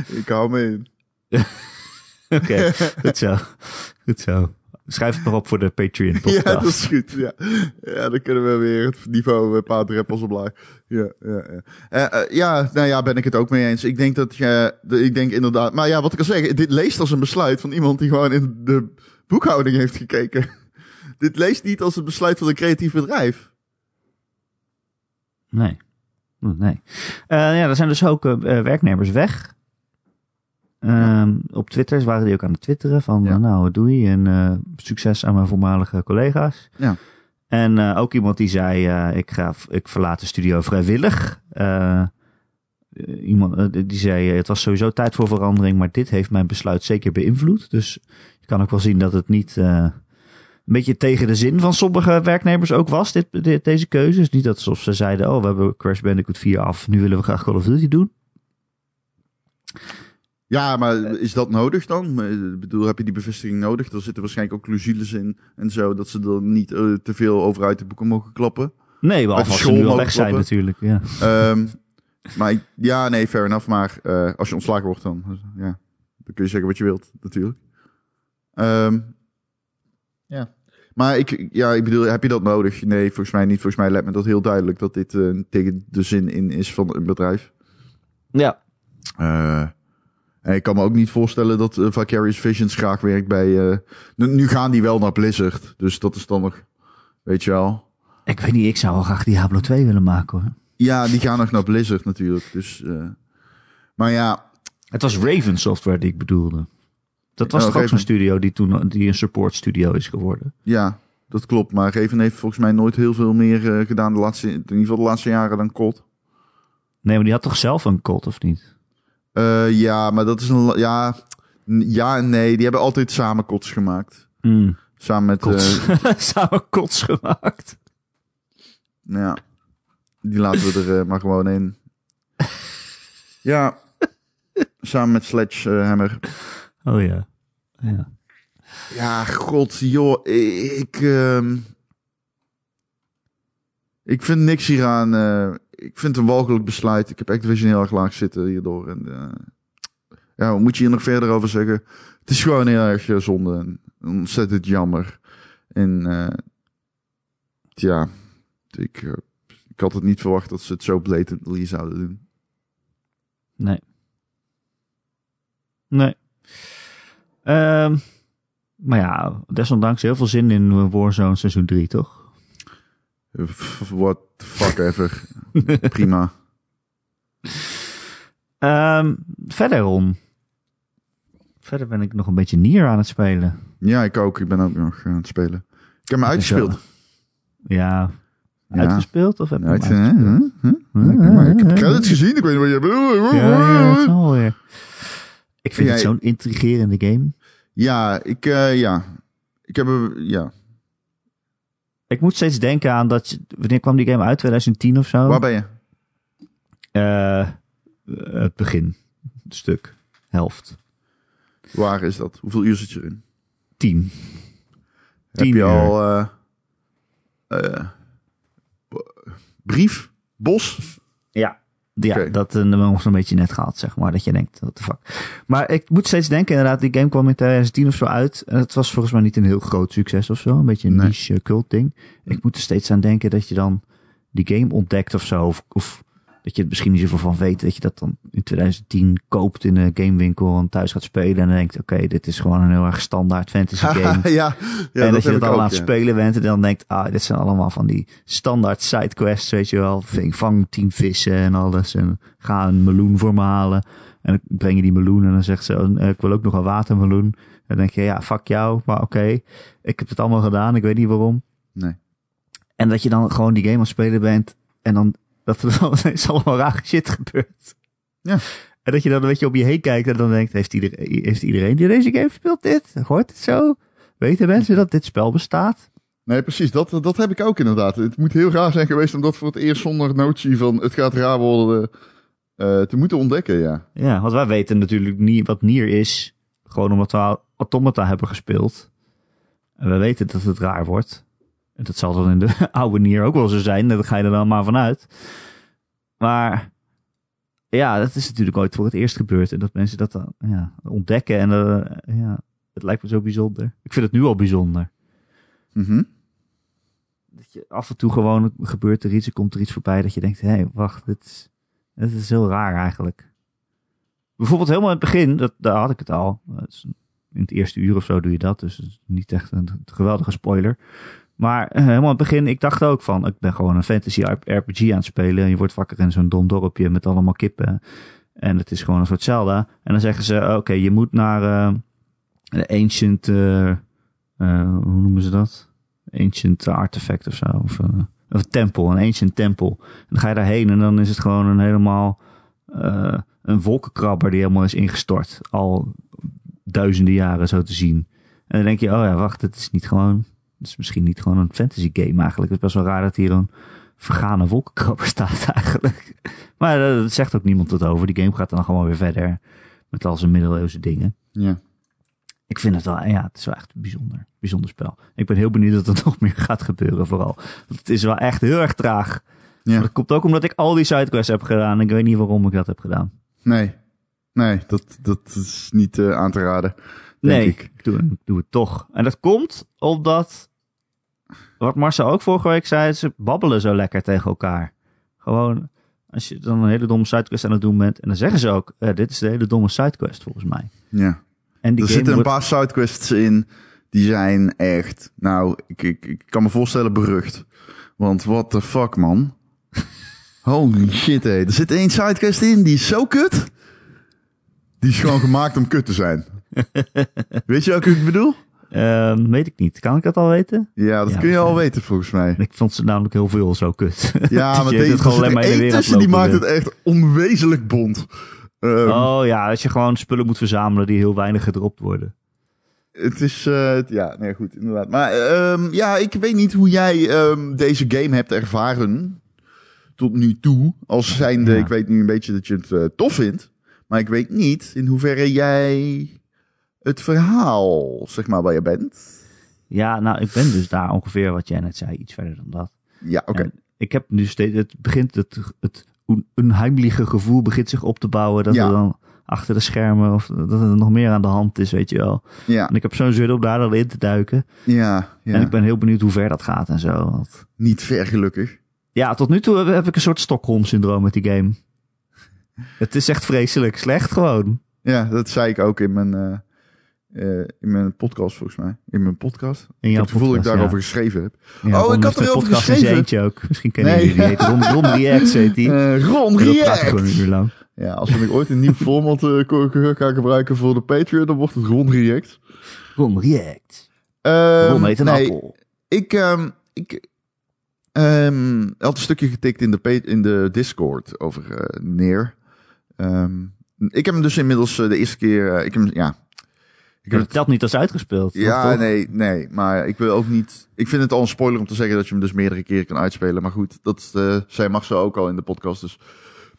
Ik hou me in. Oké, okay, goed zo. Goed zo. Schrijf het nog op voor de Patreon podcast. Ja, dat is goed. Ja, ja dan kunnen we weer het niveau een paar druppels omlaag. Ja, ja, ja. Uh, uh, ja, nou ja, ben ik het ook mee eens. Ik denk dat je, ik denk inderdaad, maar ja, wat ik al zeg, dit leest als een besluit van iemand die gewoon in de boekhouding heeft gekeken. Dit leest niet als het besluit van een creatief bedrijf. Nee. Nee. Uh, ja, er zijn dus ook werknemers weg. Um, op Twitter waren die ook aan het twitteren van ja. nou doei en succes aan mijn voormalige collega's. Ja. En ook iemand die zei ik, ga, ik verlaat de studio vrijwillig. iemand die zei het was sowieso tijd voor verandering, maar dit heeft mijn besluit zeker beïnvloed. Dus je kan ook wel zien dat het niet een beetje tegen de zin van sommige werknemers ook was, dit, dit, deze keuze. Dus niet dat alsof ze zeiden oh we hebben Crash Bandicoot 4 af, nu willen we graag Call of Duty doen. Ja, maar is dat nodig dan? Ik bedoel, heb je die bevestiging nodig? Er zitten waarschijnlijk ook clausules in en zo, dat ze er niet uh, te veel over uit de boeken mogen klappen. Nee, behalve als ze nu al weg zijn natuurlijk. Ja. Um, maar ik- ja, nee, fair enough. Maar eh, als je ontslagen wordt, dan, ja, dan kun je zeggen wat je wilt, natuurlijk. Ehm, ja. Maar ik, ja, ik bedoel, heb je dat nodig? Nee, volgens mij niet. Volgens mij lijkt me dat heel duidelijk dat dit eh, tegen de zin in is van een bedrijf. Ja. Eh, en ik kan me ook niet voorstellen dat Vicarious Visions graag werkt bij... eh, nu, nu gaan die wel naar Blizzard, dus dat is dan nog, weet je wel... Ik weet niet, ik zou wel graag Diablo 2 willen maken hoor. Ja, die gaan nog naar Blizzard natuurlijk. Dus, eh, maar ja, Het was Raven Software die ik bedoelde. Dat was toch ook zo'n studio die toen die een support studio is geworden. ja, dat klopt. Maar Raven heeft volgens mij nooit heel veel meer eh, gedaan de laatste, in ieder geval de laatste jaren dan COD. Nee, maar die had toch zelf een cult of niet? Eh, ja, maar dat is een... Ja, ja en nee. Die hebben altijd samen CODs gemaakt. Mm. Samen met... Kots. eh, Samen kots gemaakt. nou ja, die laten we er maar gewoon in. Ja, samen met Sledgehammer. Oh ja. ja. Ja, god, joh. Ik, ehm, ik vind niks hieraan. eh, ik vind het een walgelijk besluit. Ik heb Activision heel erg laag zitten hierdoor. En, eh, ja, wat moet je hier nog verder over zeggen? Het is gewoon heel erg eh, zonde en ontzettend jammer. En ja, ik, ik had het niet verwacht dat ze het zo blatantly zouden doen. Nee. Nee. Ehm, maar ja, desondanks heel veel zin in Warzone seizoen 3, toch? What the fuck ever. Prima. Ehm, verder. Verder ben ik nog een beetje Nier aan het spelen. Ja, ik ook. Ik ben ook nog aan het spelen. Ik heb me uitgespeeld. Ja. Ja. Uitgespeeld? Of heb je Uit? Huh? Huh? Maar ik heb credits gezien, ik weet niet wat je bedoelt. Ja, ja, dat is wel weer. Ik vind Jij- het zo'n intrigerende game. Ja, ik, eh, ja. Ik heb, ja. Ik moet steeds denken aan dat... je- Wanneer kwam die game uit? 2010 of zo? Waar ben je? Eh, het begin. Stuk. Helft. Waar is dat? Hoeveel uur zit je erin? 10. Heb Tien je al eh, eh, brief? Bos? Ja. Dat uh, nog zo'n beetje net gehad, zeg maar. Dat je denkt, what the fuck. Maar ik moet steeds denken, inderdaad, die game kwam in 2010 of zo uit. En het was volgens mij niet een heel groot succes of zo. Een beetje een Nee. niche eh, cult ding. Ik moet er steeds aan denken dat je dan die game ontdekt of zo. Of, of dat je het misschien niet zoveel van weet. Dat je dat dan in 2010 koopt in een gamewinkel en thuis gaat spelen. En dan denkt, oké, dit is gewoon een heel erg standaard fantasy game. ja, ja, en dat, je dat ik al aan het spelen bent en dan denkt, ah, dit zijn allemaal van die standaard sidequests, weet je wel. Ving- Vang tien vissen en alles en ga een meloen voor me halen. En dan breng je die meloen en dan zegt ze, oh, eh, ik wil ook nog een watermeloen. Dan denk je, ja, fuck jou, maar oké. Ik heb het allemaal gedaan, ik weet niet waarom. Nee. En dat je dan gewoon die game aan het spelen bent en dan dat er dan ineens allemaal rare shit gebeurt. Ja. En dat je dan een beetje op je heen kijkt en dan denkt, heeft iedereen, heeft iedereen die deze game speelt dit? Hoort het zo? Weten mensen dat dit spel bestaat? Nee, precies. Dat, dat heb ik ook inderdaad. Het moet heel raar zijn geweest om dat voor het eerst zonder notie van het gaat raar worden eh, te moeten ontdekken, ja. Ja, want wij weten natuurlijk niet wat Nier is. Gewoon omdat we Automata hebben gespeeld. En we weten dat het raar wordt. En dat zal dan in de oude Nier ook wel zo zijn. Daar ga je er dan maar vanuit. Maar ja, dat is natuurlijk ooit voor het eerst gebeurd. En dat mensen dat dan ja, ontdekken. En eh, ja, het lijkt me zo bijzonder. Ik vind het nu al bijzonder. Mhm. Dat je af en toe gewoon gebeurt er iets. Er komt er iets voorbij dat je denkt. Hé, hey, wacht, dit is, dit is heel raar eigenlijk. Bijvoorbeeld helemaal in het begin, dat, daar had ik het al. In het eerste uur of zo doe je dat, dus niet echt een geweldige spoiler. Maar eh, helemaal in het begin, ik dacht ook van, ik ben gewoon een fantasy RPG aan het spelen. En je wordt wakker in zo'n dom dorpje met allemaal kippen. En het is gewoon een soort Zelda. En dan zeggen ze, oké, je moet naar de ancient, eh, eh, hoe noemen ze dat? Ancient artifact of zo. Of, of een tempel, een ancient tempel. En dan ga je daarheen en dan is het gewoon een helemaal een wolkenkrabber die helemaal is ingestort. Al duizenden jaren zo te zien. En dan denk je, oh ja, wacht, het is niet gewoon... Het is misschien niet gewoon een fantasy game eigenlijk. Het is best wel raar dat hier een vergane wolkenkrabber staat eigenlijk. Maar eh, dat zegt ook niemand wat over. Die game gaat dan gewoon weer verder met al zijn middeleeuwse dingen. Ja. Ik vind het wel, ja, het is wel echt een bijzonder, bijzonder spel. Ik ben heel benieuwd dat er nog meer gaat gebeuren vooral. Want het is wel echt heel erg traag. Ja. Dat komt ook omdat ik al die sidequests heb gedaan. Ik weet niet waarom ik dat heb gedaan. Nee. Nee, dat, dat is niet eh, aan te raden. Denk nee, ik. ik doe, ik doe het toch. En dat komt omdat, wat Marcel ook vorige week zei, ze babbelen zo lekker tegen elkaar. Gewoon, als je dan een hele domme sidequest aan het doen bent, en dan zeggen ze ook, eh, dit is de hele domme sidequest volgens mij. Ja. En die Er zitten een paar sidequests in die zijn echt, nou, ik, ik, ik kan me voorstellen berucht. Want what the fuck, man. Holy shit, hé. Er zit één sidequest in, die is zo kut. Die is gewoon gemaakt om kut te zijn. Weet je welke ik bedoel? Ehm, weet ik niet. Kan ik dat al weten? Ja, dat Ja, kun je al weten volgens mij. Ik vond ze namelijk heel veel zo kut. Ja, maar deze, gewoon alleen maar in de tussen die maakt het echt onwezenlijk bond. Ehm, Oh ja, dat je gewoon spullen moet verzamelen die heel weinig gedropt worden. Het is, eh, ja, nee, goed, inderdaad. Maar ehm, ja, ik weet niet hoe jij deze game hebt ervaren tot nu toe. Als zijnde, Ja. ik weet nu een beetje dat je het eh, tof vindt. Maar ik weet niet in hoeverre jij het verhaal, zeg maar, waar je bent. Ja, nou, ik ben dus daar ongeveer wat jij net zei, iets verder dan dat. Ja, oké. Ik heb nu steeds, het begint, het, het onheimliche gevoel begint zich op te bouwen. Dat Ja. er dan achter de schermen of dat er nog meer aan de hand is, weet je wel. Ja, En ik heb zo'n zin om daar dan in te duiken. ja, ja. En ik ben heel benieuwd hoe ver dat gaat en zo. Want Niet ver gelukkig. ja, tot nu toe heb- heb ik een soort Stockholm-syndroom met die game. Het is echt vreselijk slecht gewoon. Ja, dat zei ik ook in mijn, eh, eh, in mijn podcast, volgens mij. In mijn podcast. In Ik jouw het gevoel dat ik daarover ja. geschreven heb. Ja, Oh, ik had erover geschreven. eentje ook. Misschien kennen Nee. jullie die. Heet Ron, Ron Reacts heet die. Eh Ron hij gewoon React! een uur lang. Ja, als we ooit een nieuw format ko- gaan gebruiken voor de Patreon, dan wordt het Ron React. Ron React. Ehm, Ron heet een nee, appel. Ik, ehm, ik ehm, had een stukje getikt in de, in de Discord over Neer. Ik heb hem dus inmiddels de eerste keer... ik heb, hem- ja, ik heb Het telt niet als uitgespeeld. Ja, toch? nee, nee. Maar ik wil ook niet. Ik vind het al een spoiler om te zeggen dat je hem dus meerdere keren kan uitspelen. Maar goed, dat eh zei Marcel ook al in de podcast. Dus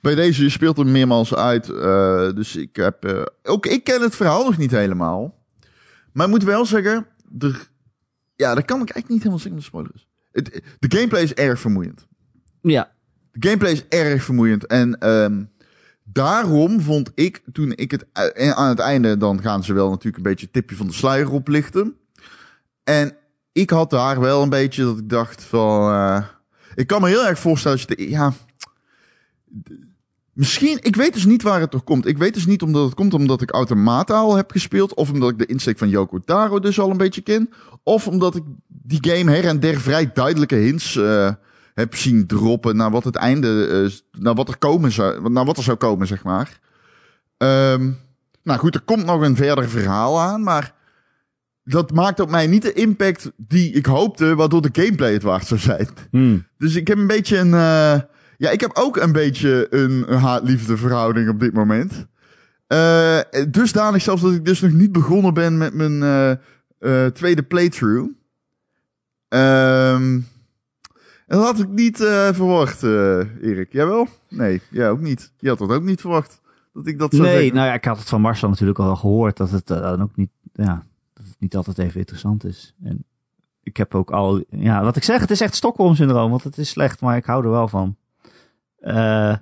bij deze, je speelt hem meermaals uit. eh, dus ik heb. eh, ook ik ken het verhaal nog niet helemaal. Maar ik moet wel zeggen. Er, ja, dat kan ik eigenlijk niet helemaal zeggen het een spoiler is. Het, de gameplay is erg vermoeiend. Ja. De gameplay is erg vermoeiend. En ehm, daarom vond ik, toen ik het u- aan het einde, dan gaan ze wel natuurlijk een beetje het tipje van de sluier oplichten. En ik had daar wel een beetje dat ik dacht van, eh, ik kan me heel erg voorstellen dat je, de- ja, misschien, ik weet dus niet waar het door komt. Ik weet dus niet omdat het komt omdat ik Automata al heb gespeeld, of omdat ik de insteek van Yoko Taro dus al een beetje ken, of omdat ik die game her en der vrij duidelijke hints eh, heb zien droppen naar wat het einde, eh, naar wat er komen zou, naar wat er zou komen, zeg maar. Ehm, nou goed, er komt nog een verder verhaal aan, maar dat maakt op mij niet de impact die ik hoopte, waardoor de gameplay het waard zou zijn. Hmm. Dus ik heb een beetje een, eh, ja, ik heb ook een beetje een, een haat-liefde verhouding op dit moment. Eh dusdanig zelfs dat ik dus nog niet begonnen ben met mijn tweede playthrough. Ehm en dat had ik niet eh, verwacht, eh, Erik. Jij wel? Nee, jij ook niet. Je had dat ook niet verwacht. Dat ik dat zou Nee, zeggen. nou ja, ik had het van Marcel natuurlijk al gehoord dat het eh, dan ook niet, ja, dat het niet altijd even interessant is. En ik heb ook al, ja, wat ik zeg, het is echt Stockholm-syndroom, want het is slecht, maar ik hou er wel van. Eh,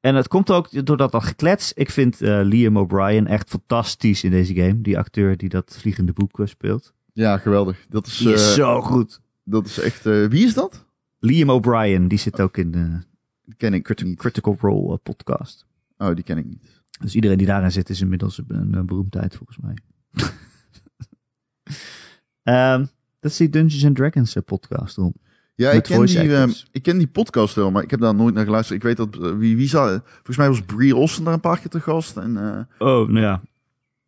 en het komt ook door dat, dat geklets. Ik vind eh, Liam O'Brien echt fantastisch in deze game. Die acteur die dat vliegende boek speelt. Ja, geweldig. Dat is, Die is zo goed. Dat is echt... eh, wie is dat? Liam O'Brien, die zit ook in de ken ik. Critical Role eh, podcast. Oh, die ken ik niet. Dus iedereen die daarin zit is inmiddels een, een beroemdheid volgens mij. Ehm, dat is die Dungeons and Dragons eh, podcast. Ron. Ja, ik ken, die, ik ken die podcast wel, maar ik heb daar nooit naar geluisterd. Ik weet dat, wie, wie zou, volgens mij was Brie Olsen daar een paar keer te gast. En Oh, nou ja.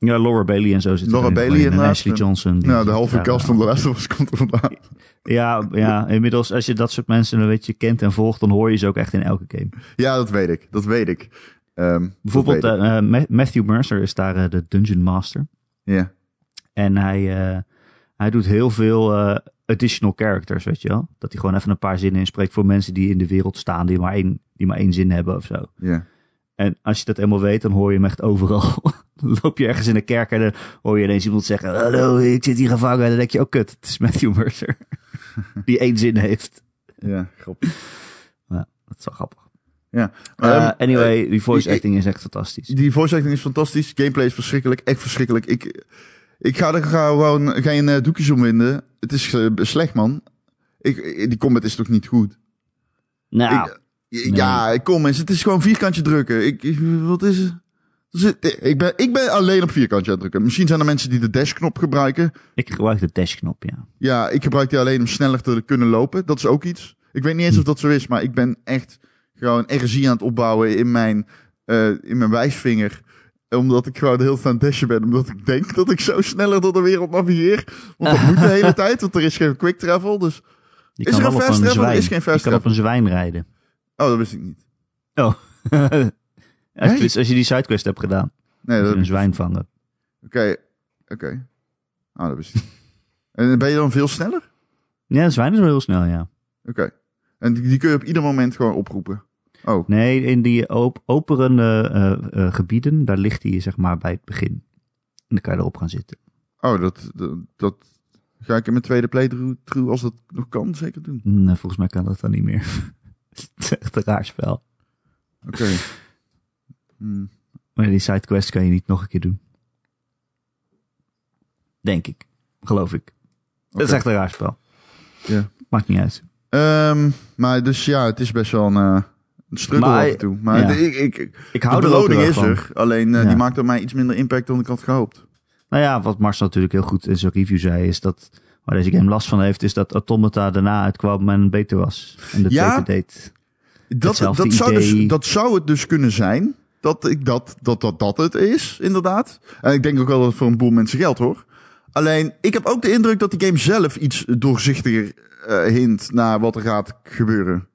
Ja, Laura Bailey en zo zitten Laura. Bailey En inderdaad. Ashley Johnson. die nou, de zit halve cast van de of Us komt er vandaan. Ja, ja, inmiddels als je dat soort mensen een beetje kent en volgt, dan hoor je ze ook echt in elke game. Ja, dat weet ik. Dat weet ik. Ehm, Bijvoorbeeld weet ik. eh, eh, Ma- Matthew Mercer is daar eh, de Dungeon Master. ja. En hij, hij doet heel veel additional characters, weet je wel. Dat hij gewoon even een paar zinnen inspreekt voor mensen die in de wereld staan, die maar één, die maar één zin hebben of zo. ja. En als je dat eenmaal weet, dan hoor je hem echt overal. loop je ergens in een kerk en dan hoor je ineens iemand zeggen, hallo, ik zit hier gevangen. En dan denk je, oh kut, het is Matthew Mercer. die één zin heeft. Ja, grappig. Ja. Dat is wel grappig. Ja. Eh, Ehm, anyway, die voice acting is echt fantastisch. Die voice acting is fantastisch. Gameplay is verschrikkelijk. Echt verschrikkelijk. Ik, ik ga er gewoon geen eh, doekjes om winden. Het is eh, slecht, man. Ik, die combat is toch niet goed? Nou, Ik, Ja, ik kom eens. Het is gewoon vierkantje drukken. Ik- wat is het? Dus Ik ben, ik ben alleen op vierkantje aan het drukken. Misschien zijn er mensen die de dashknop gebruiken. ik gebruik de dashknop, ja. Ja, ik gebruik die alleen om sneller te kunnen lopen. Dat is ook iets. Ik weet niet eens of dat zo is, maar ik ben echt gewoon energie aan het opbouwen in mijn, eh, in mijn wijsvinger. Omdat ik gewoon de hele tijd aan het dashen ben. Omdat ik denk dat ik zo sneller door de wereld navigeer. Want dat moet de hele tijd, want er is geen quick travel. Dus... Je Is er een fast travel? zwijn. Is geen fast Je kan op travel. een zwijn rijden. Oh, dat wist ik niet. Oh. als, Nee? je- als je die sidequest hebt gedaan. Nee, dat een zwijn vangen. Oké, oké. Ah, dat wist ik niet. En ben je dan veel sneller? Ja, zwijn is wel heel snel, ja. Dan En die, die kun je op ieder moment gewoon oproepen. Oh, Nee, in die op operende eh, eh, gebieden, daar ligt hij zeg maar bij het begin. En dan kan je erop gaan zitten. oh dat, dat, dat ga ik in mijn tweede playthrough, als dat nog kan, zeker doen. Nee, volgens mij kan dat dan niet meer. het is echt een raar spel. Oké. Hmm. Maar die sidequest kan je niet nog een keer doen. Denk ik. Geloof ik. Het is echt een raar spel. Ja. Maakt niet uit. Ehm, maar dus ja, het is best wel een, eh, een struggle Maar, af en toe. Maar ja. de, ik, ik, Ik de hou er is van. er. Alleen eh, Ja. die maakt op mij iets minder impact dan ik had gehoopt. Nou ja, wat Mars natuurlijk heel goed in zijn review zei, is dat waar deze game last van heeft, is dat Automata daarna uitkwam en beter was. En dat Ja. deed. Dat, dat, zou dus, dat zou het dus kunnen zijn. Dat, ik dat, dat, dat dat het is, inderdaad. En ik denk ook wel dat het voor een boel mensen geldt, hoor. Alleen, ik heb ook de indruk dat die game zelf iets doorzichtiger eh, hint naar wat er gaat gebeuren.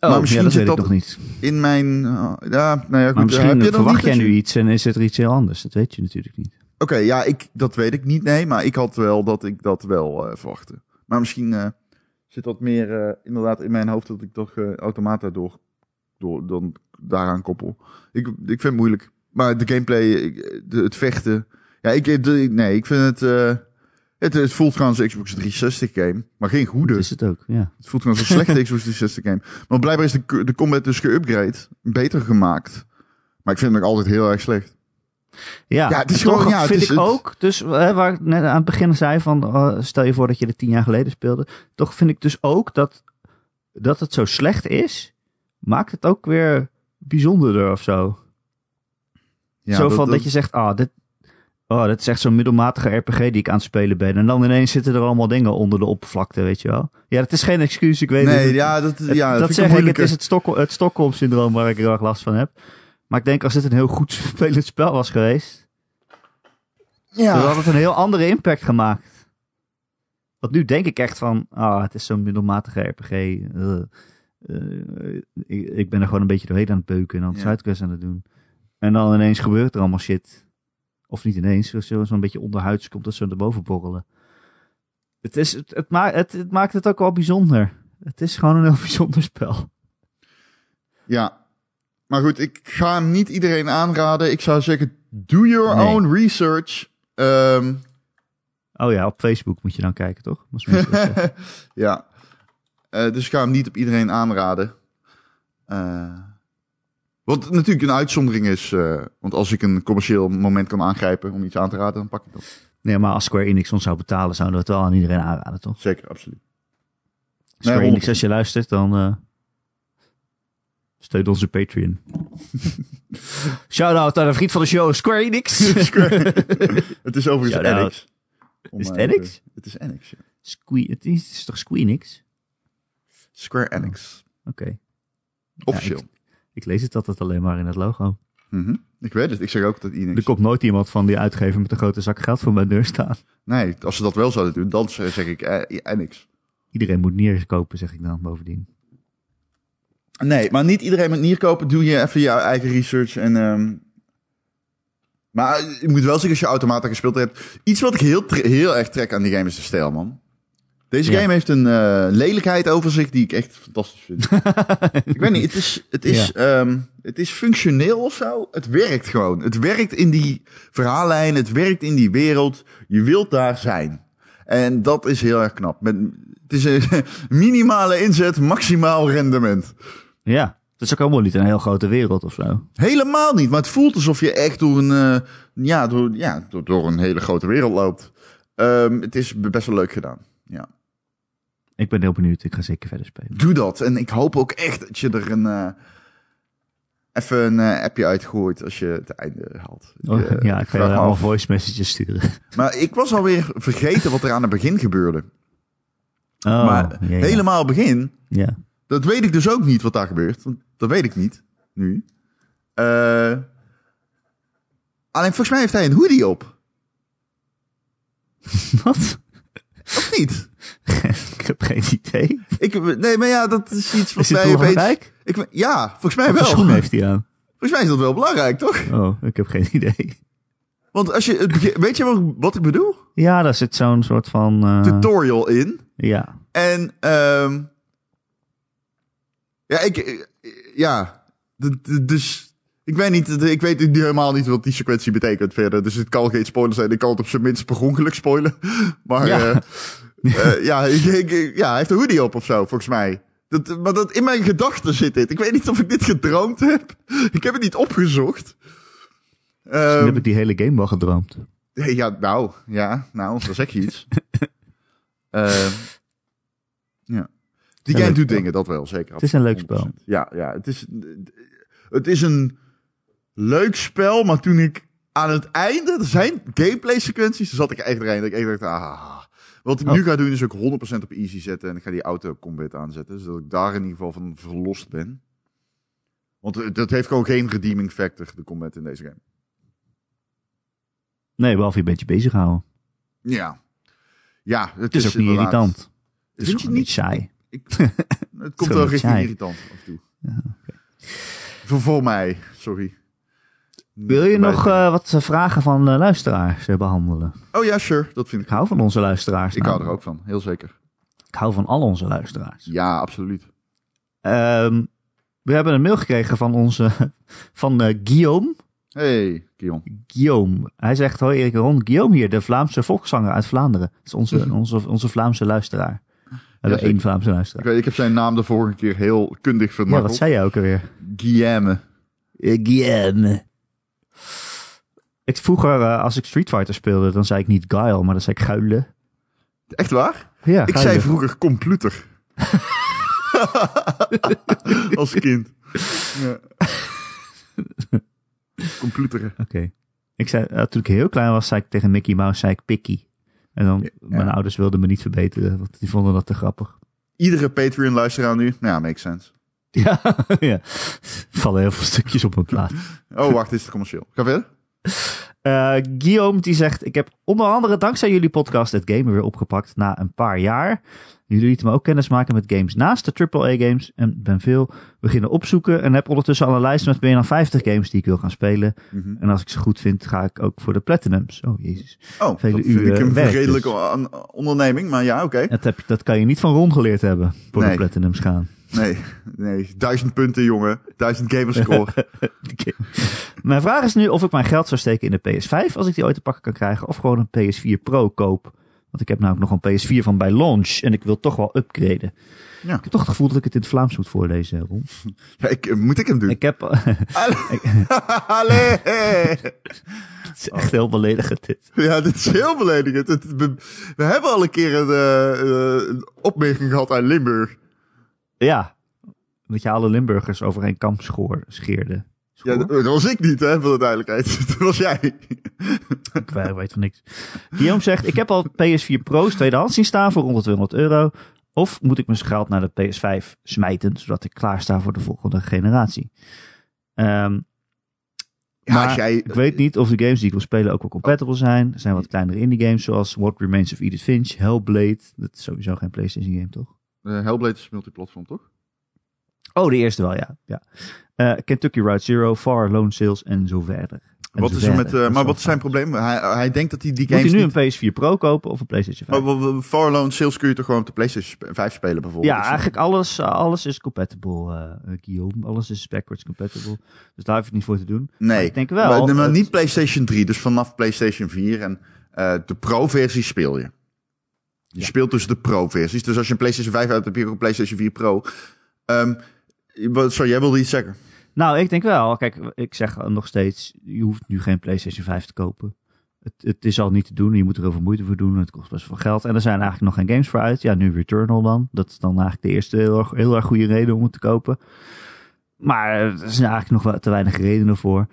Oh, Maar misschien ja, dat zit dat- nog niet. In mijn... eh, ja, nou ja, goed. Maar heb misschien je dat verwacht niet jij je- nu iets en is het er iets heel anders. Dat weet je natuurlijk niet. Oké, ja, ik, dat weet ik niet, nee. Maar ik had wel dat ik dat wel eh, verwachtte. Maar misschien eh, zit dat meer eh, inderdaad in mijn hoofd dat ik toch eh automata door, door dan daaraan koppel. Ik, ik vind het moeilijk. Maar de gameplay, ik- de, het vechten. Ja, ik, de, nee, ik vind het, eh, het. Het voelt gewoon als een Xbox 360 game. Maar geen goede. Dat is het ook, ja. Het voelt gewoon als een slechte Xbox 360 game. Maar blijkbaar is de, de combat dus geüpgrade. Beter gemaakt. Maar ik vind het nog altijd heel erg slecht. Ja, Ja, het is toch gewoon- ja, vind is ik het- ook, dus hè, waar ik net aan het begin zei van, oh, stel je voor dat je er tien jaar geleden speelde. Toch vind ik dus ook dat, dat het zo slecht is, maakt het ook weer bijzonderder of zo. Ja, zo van dat, je zegt, ah, dit, oh, dit is echt zo'n middelmatige RPG die ik aan het spelen ben. En dan ineens zitten er allemaal dingen onder de oppervlakte, weet je wel. Ja, dat is geen excuus, ik weet Nee, het. ja, dat, Het- ja, dat zeg ik, het is het, Stokko- het Stockholm-syndroom waar ik heel erg last van heb. Maar ik denk als dit een heel goed spelend spel was geweest, dan had het een heel andere impact gemaakt. Want nu denk ik echt van, ah, het is zo'n middelmatige RPG. eh, ik, ik ben er gewoon een beetje doorheen aan het beuken en dan Ja. sidequests aan het doen. En dan ineens gebeurt er allemaal shit. Of niet ineens, zo- zo'n beetje onderhuids komt dat zo naar boven borrelen. Het, is, het, het, ma het, het maakt het ook wel bijzonder. Het is gewoon een heel bijzonder spel. Ja. Maar goed, ik ga hem niet iedereen aanraden. Ik zou zeggen, do your Nee. own research. Ehm, Oh ja, op Facebook moet je dan kijken, toch? Ja. Eh, dus ik ga hem niet op iedereen aanraden. Eh, wat natuurlijk een uitzondering is. eh, want als ik een commercieel moment kan aangrijpen om iets aan te raden, dan pak ik dat. nee, maar als Square Enix ons zou betalen, zouden we het wel aan iedereen aanraden, toch? Zeker, absoluut. Square Nee, Enix, als je luistert, dan eh steun onze Patreon. Shout-out aan een vriend van de show, Square Enix. Square. het is overigens. Enix. Is het Enix? Het is Enix, ja. Squee, het is, het is toch Square Enix? Square Enix. Oké. Officieel. ik, ik lees het altijd alleen maar in het logo. Mhm. Ik weet het. Ik zeg ook dat Enix. Er komt nooit iemand van die uitgever met een grote zak geld voor mijn deur staan. Nee, als ze dat wel zouden doen, dan zeg ik eh, Enix. Iedereen moet Nier kopen, zeg ik dan bovendien. Nee, maar niet iedereen met Nier kopen. Doe je even je eigen research. En, ehm, Maar ik moet wel zeggen, als je Automata gespeeld hebt... Iets wat ik heel, heel erg trek aan die game is de stijl, man. Deze Ja. game heeft een eh, lelijkheid over zich die ik echt fantastisch vind. ik weet niet, het is, het, is, ehm, het is functioneel of zo. Het werkt gewoon. Het werkt in die verhaallijn. Het werkt in die wereld. Je wilt daar zijn. En dat is heel erg knap. Met, het is een minimale inzet, maximaal rendement. Ja, het is ook allemaal niet een heel grote wereld of zo. Helemaal niet, maar het voelt alsof je echt door een, eh, ja, door, ja, door, door een hele grote wereld loopt. Ehm, het is best wel leuk gedaan. Ja. Ik ben heel benieuwd. Ik ga zeker verder spelen. Doe dat. En ik hoop ook echt dat je er een, eh, even een eh, appje uitgooit als je het einde haalt. Oh, eh, ja, ik ga je allemaal voice messages sturen. Maar ik was alweer vergeten wat er aan het begin gebeurde. Oh, maar ja, ja. helemaal begin, Ja. dat weet ik dus ook niet wat daar gebeurt. Dat weet ik niet, nu. Eh, alleen volgens mij heeft hij een hoodie op. Wat? Of niet? Ik heb geen idee. Ik, nee, maar ja, dat is iets wat Is mij opeens... belangrijk? Ik, ja, volgens mij Wat wel. schoen heeft hij aan? Volgens mij is dat wel belangrijk, toch? Oh, ik heb geen idee. Want als je weet je wat, ik bedoel? Ja, daar zit zo'n soort van... eh, Tutorial in. ja. En, ehm ja, ik, eh, ja, dus, ik weet niet, ik weet helemaal niet wat die sequentie betekent verder. Dus het kan geen spoiler zijn, ik kan het op zijn minst per ongeluk spoilen. Maar, Ja. Ja, ja, ik, ik- ja, hij heeft een hoodie op of zo, volgens mij. Dat, maar dat, in mijn gedachten zit dit. Ik weet niet of ik dit gedroomd heb. Ik heb het niet opgezocht. Misschien Ehm, heb ik die hele game wel gedroomd. ja, nou, ja, nou, dan zeg je iets. Ehm, ja. Die game doet dingen, dat wel, zeker. Het is een leuk spel. 100%. Ja, ja het, is, het is een leuk spel, maar toen ik aan het einde, er zijn gameplay sequenties, zat ik echt erin. Dat ik echt dacht, ah. Wat ik Oh. nu ga doen is ook 100% op easy zetten en ik ga die auto combat aanzetten, zodat ik daar in ieder geval van verlost ben. Want het- dat heeft gewoon geen redeeming factor, de combat in deze game. Nee, behalve je bent je bezig houden. Ja. Ja, het, Het is ook niet irritant. Het is Vind je niet? saai. Ik, het komt wel richting irritant af en toe. voor, voor mij, sorry. Wil je nog eh, wat eh, vragen van eh, luisteraars eh, behandelen? Oh ja, sure. Dat vind ik. Ik hou van onze luisteraars. Ik hou er namelijk. ook van, heel zeker. Ik hou van al onze luisteraars. Ja, absoluut. Ehm, we hebben een mail gekregen van onze van Guillaume. Hey, Kion. Guillaume. Hij zegt: Hoi Erik en Ron, Guillaume hier, de Vlaamse volkszanger uit Vlaanderen. Dat is onze, onze, onze Vlaamse luisteraar. We hebben één Vlaamse Ik, luisteraar. weet, ik heb zijn naam de vorige keer heel kundig Ja, vermakkeld. wat zei je ook alweer? Guillaume. Guillaume. Ik, vroeger, eh, als ik Street Fighter speelde, dan zei ik niet Guile, maar dan zei ik Guile. Echt waar? Ja, ik Guile. zei vroeger computer. Als kind. Ja. Computer. Oké. Ik zei, eh, toen ik heel klein was, zei ik tegen Mickey Mouse, zei ik Picky. En dan, mijn ouders wilden me niet verbeteren, want die vonden dat te grappig. Iedere Patreon-luisteraar nu? Ja, makes sense. Ja, ja. vallen heel veel stukjes op mijn plaat. Oh, wacht, dit is het commercieel. Ga verder. Eh, Guillaume die zegt, ik heb onder andere dankzij jullie podcast het gamen weer opgepakt na een paar jaar. Jullie lieten me ook kennis maken met games naast de AAA games en ben veel beginnen opzoeken en heb ondertussen al een lijst met meer dan 50 games die ik wil gaan spelen. Mhm. En als ik ze goed vind, ga ik ook voor de platinums. Oh jezus. Oh, Vele dat vind ik een werk redelijke dus. an- onderneming, maar ja, oké. Dat, heb, je- dat kan je niet van Ron geleerd hebben, voor de platinums gaan. Nee, nee, duizend punten, jongen. Duizend gamerscore. Oké. Mijn vraag is nu of ik mijn geld zou steken in de PS5 als ik die ooit te pakken kan krijgen, of gewoon een PS4 Pro koop. Want ik heb namelijk nog een PS4 van bij launch en ik wil toch wel upgraden. Ja. Ik heb toch het gevoel dat ik het in het Vlaams moet voorlezen, Ron. ja, ik, eh, moet ik hem doen? Ik heb... Allee! het is echt heel beledigend dit. Ja, dit is heel beledigend. We, hebben al een keer een, eh, een opmerking gehad aan Limburg. Ja, dat je alle Limburgers over een kam schoor, scheerde. Ja, Schoor? dat, dat was ik niet, hè, voor de duidelijkheid. Dat was jij. Ik weet van niks. Guillaume zegt, ik heb al PS4 Pro's tweedehands zien staan voor rond de 200 euro. Of moet ik mijn geld naar de PS5 smijten, zodat ik klaar sta voor de volgende generatie? Ehm, Ja, maar jij... ik weet niet of de games die ik wil spelen ook wel compatible zijn. Er zijn wat kleinere indie games zoals What Remains of Edith Finch, Hellblade. Dat is sowieso geen PlayStation game, toch? Eh, Hellblade is multiplatform, toch? Oh, de eerste wel, ja. ja. Eh, Kentucky Route Zero, Far Lone Sales en zo verder. En Wat zo is er met... verder. Dat maar wat is zijn probleem? Hij, hij denkt dat hij die Moet hij games nu niet... een PS4 Pro kopen of een PlayStation 5? Maar Far Alone Sales kun je toch gewoon op de PlayStation sp- 5 spelen, bijvoorbeeld? Ja, eigenlijk alles, alles is compatible, eh, Guillaume. Alles is backwards compatible. Dus daar hoef je het niet voor te doen. Maar Nee, ik denk wel... maar, maar niet PlayStation 3, dus vanaf PlayStation 4. En de Pro-versie speel je. Je speelt dus de Pro-versies. Dus als je een PlayStation 5 uit hebt, heb je ook een PlayStation 4 Pro. Ehm wat, sorry, jij wilde iets zeggen? Nou, ik denk wel. Kijk, ik zeg nog steeds, je hoeft nu geen PlayStation 5 te kopen. Het, het is al niet te doen. Je moet er heel veel moeite voor doen. Het kost best veel geld. En er zijn eigenlijk nog geen games voor uit. Ja, nu Returnal dan. Dat is dan eigenlijk de eerste heel erg, heel erg goede reden om het te kopen. Maar er zijn eigenlijk nog wel te weinig redenen voor.